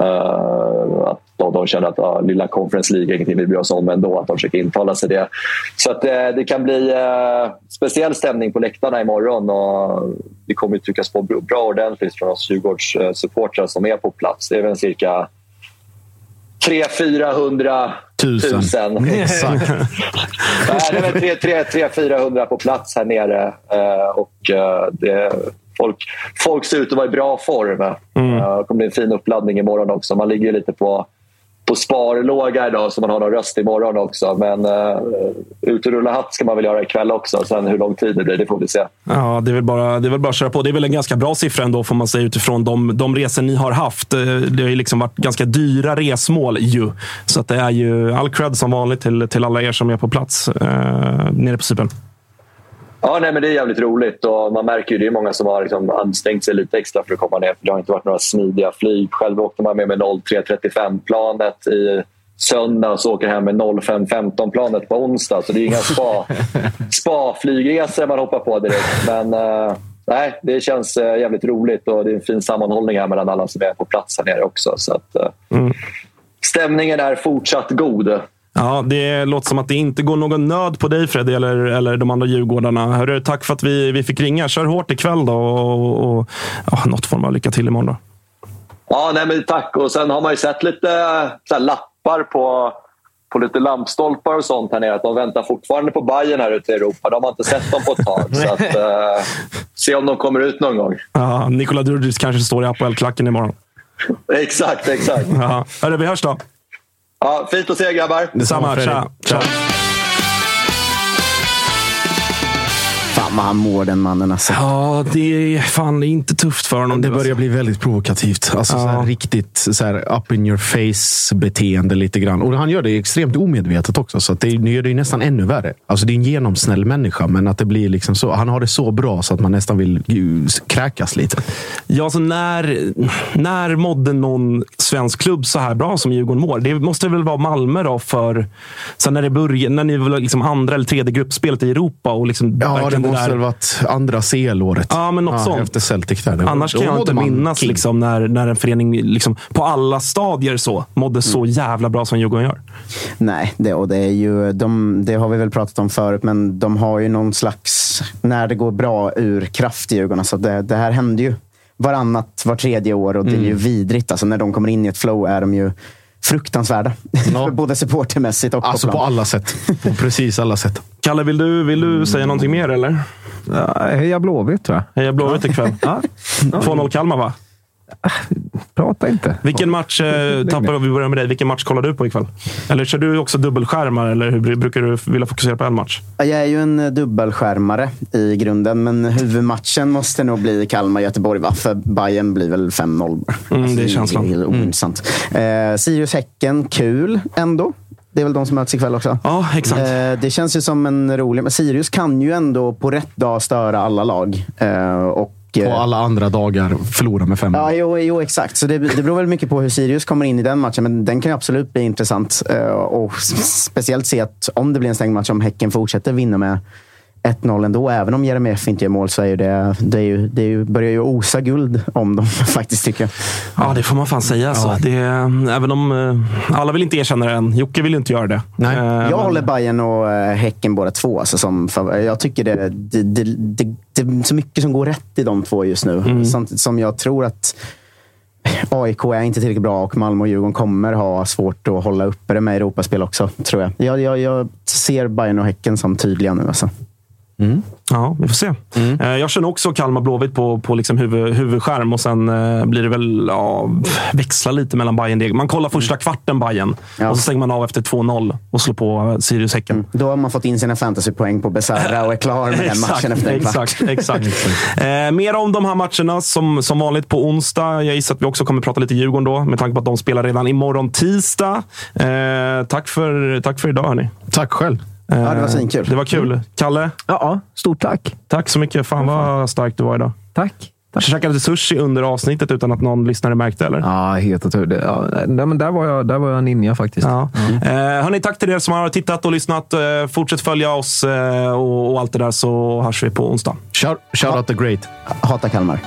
Eh, att de, de känner att ja, lilla Conference League är ingenting vi bryr oss om ändå. Att de försöker intala sig det. Så att, eh, det kan bli eh, speciell stämning på läktarna imorgon. Och det kommer att tryckas på bra ordentligt från oss Djurgårdssupportrar som är på plats. Det är väl cirka 300-400 Tusen. tusen. Exakt. Nej, det är väl 3 3 3 400 på plats här nere. Och det, folk, folk ser ut att vara i bra form. Eh, det kommer bli en fin uppladdning imorgon också. Man ligger lite på, på sparlåga idag så man har någon röst imorgon också. Men uh, ut och rulla hatt ska man väl göra ikväll också. Sen hur lång tid det blir, det får vi se. Ja, det är, väl bara, det är väl bara att köra på. Det är väl en ganska bra siffra ändå, får man säga, utifrån de, de resor ni har haft. Eh, Det har ju liksom varit ganska dyra resmål ju. Så att det är ju all cred som vanligt till, till alla er som är på plats eh, nere på Cypern. Ja, nej, men det är jävligt roligt och man märker ju det är många som har liksom ansträngt sig lite extra för att komma ner. För det har inte varit några smidiga flyg. Själv åkte man med med 03.35-planet i söndags och åker hem med 05.15-planet på onsdag. Så det är inga spa, spa-flygresor man hoppar på direkt. Men eh, nej, det känns eh, jävligt roligt och det är en fin sammanhållning här mellan alla som är på plats här nere också. Så att, eh, Stämningen är fortsatt god. Ja, det låter som att det inte går någon nöd på dig Freddy eller, eller de andra Djurgårdarna. Hörru, tack för att vi, vi fick ringa. Kör hårt ikväll då och, och ja, något form av lycka till imorgon. Då. Ja, nej, men tack. Och sen har man ju sett lite så här, lappar på, på lite lampstolpar och sånt här nere. Att de väntar fortfarande på Bayern här ute i Europa. De har inte sett dem på ett tag. så att, eh, se om de kommer ut någon gång. Ja, Nikola Djurdjic kanske står i APL-klacken imorgon. Exakt, exakt. Ja. Hörru, vi hörs då. Ja, fint att se er grabbar. Detsamma. Tja. Tja. Fan vad han mår den mannen alltså. Ja, det är fan det är inte tufft för honom. Det börjar bli väldigt provokativt. Alltså, så här, riktigt så här, up in your face-beteende lite grann. Och han gör det extremt omedvetet också, så att det nu gör det ju nästan ännu värre. Alltså, det är en genomsnäll människa, men att det blir liksom så. Han har det så bra så att man nästan vill kräkas lite. Ja, alltså när, när mådde någon svensk klubb så här bra som Djurgården mår? Det måste väl vara Malmö då, för så när, det började, när ni var liksom andra eller tredje gruppspelet i Europa. Och liksom Ja, det där- väl varit andra CL-året. Ja, men något sånt. Efter Celtic. Där. Annars kan jag inte minnas liksom, när, när en förening liksom, på alla stadier så mådde så Mm. jävla bra som Djurgården gör. Nej, det, och det, är ju, de, det har vi väl pratat om förut, men de har ju någon slags, när det går bra, ur kraft i Djurgården. Så det, det här händer ju varannat, var tredje år och det är ju Mm. vidrigt. Alltså, när de kommer in i ett flow är de ju fruktansvärda. Både supportermässigt och Alltså på på plan. alla sätt. På precis alla sätt. Kalle, vill du, vill du säga någonting mer eller? Ja, heja Blåvitt, tror jag. Heja Blåvitt ikväll. Ja. 2-0 Kalmar va? Prata inte. Vilken match, eh, tappar, vi börjar med dig. Vilken match kollar du på ikväll? Eller kör du också dubbelskärmar eller hur br- brukar du vilja fokusera på en match? Jag är ju en eh, dubbelskärmare i grunden, men huvudmatchen måste nog bli Kalmar-Göteborg. För Bayern blir väl 5-0. bara. Mm, det är känslan. Det är ointressant. Eh, Sirius-Häcken, kul ändå. Det är väl de som möts ikväll också. Ja, exakt. Eh, det känns ju som en rolig... Men Sirius kan ju ändå på rätt dag störa alla lag. Eh, och, På alla andra dagar förlora med fem. Ja, jo, jo exakt. Så det, det beror väl mycket på hur Sirius kommer in i den matchen. Men den kan ju absolut bli intressant. Eh, och speciellt se att om det blir en stängd match, om Häcken fortsätter vinna med 1-0 ändå. Även om Jeremejeff inte gör mål så är ju det, det, är ju, det är ju, börjar ju osa guld om dem faktiskt, tycker jag. Ja, det får man fan säga. Alltså. Det, även om eh, alla vill inte erkänna det än. Jocke vill inte göra det. Nej. Eh, Jag men- håller Bayern och eh, Häcken båda två. Alltså, som, jag tycker det, det, det, det, det är så mycket som går rätt i de två just nu. Mm. Samtidigt som jag tror att AIK är inte tillräckligt bra och Malmö och Djurgården kommer ha svårt att hålla uppe det med Europaspel också, tror jag. Jag, jag, jag ser Bayern och Häcken som tydliga nu. Alltså. Ja, vi får se. Eh, Jag känner också Kalmar Blåvitt på, på liksom huvud, huvudskärm och sen eh, blir det väl ja, växla lite mellan Bayern Deg. Man kollar första kvarten Bayern Ja. och så stänger man av efter 2-0 och slår på eh, Sirius Häcken. Då har man fått in sina fantasypoäng på Besara och är klar med den matchen efter en kvart. exakt, exakt. eh, mer om de här matcherna som, som vanligt på onsdag. Jag gissar att vi också kommer prata lite Djurgården då, med tanke på att de spelar redan imorgon tisdag. Eh, tack, för, tack för idag, hörni. Tack själv. Eh, Ja, det var svinkul. Det var kul. Kalle, Ja, stort tack. tack så mycket. Fan vad stark du var idag. Tack. Jag käkade sushi under avsnittet utan att någon lyssnare märkte, eller? Ja, helt otroligt. Ja, men där, var jag, där var jag ninja faktiskt. Ja. Eh, hörni, tack till er som har tittat och lyssnat. Eh, fortsätt följa oss eh, och, och allt det där så hörs vi på onsdag. Shout, shout out the great. Hata Kalmar.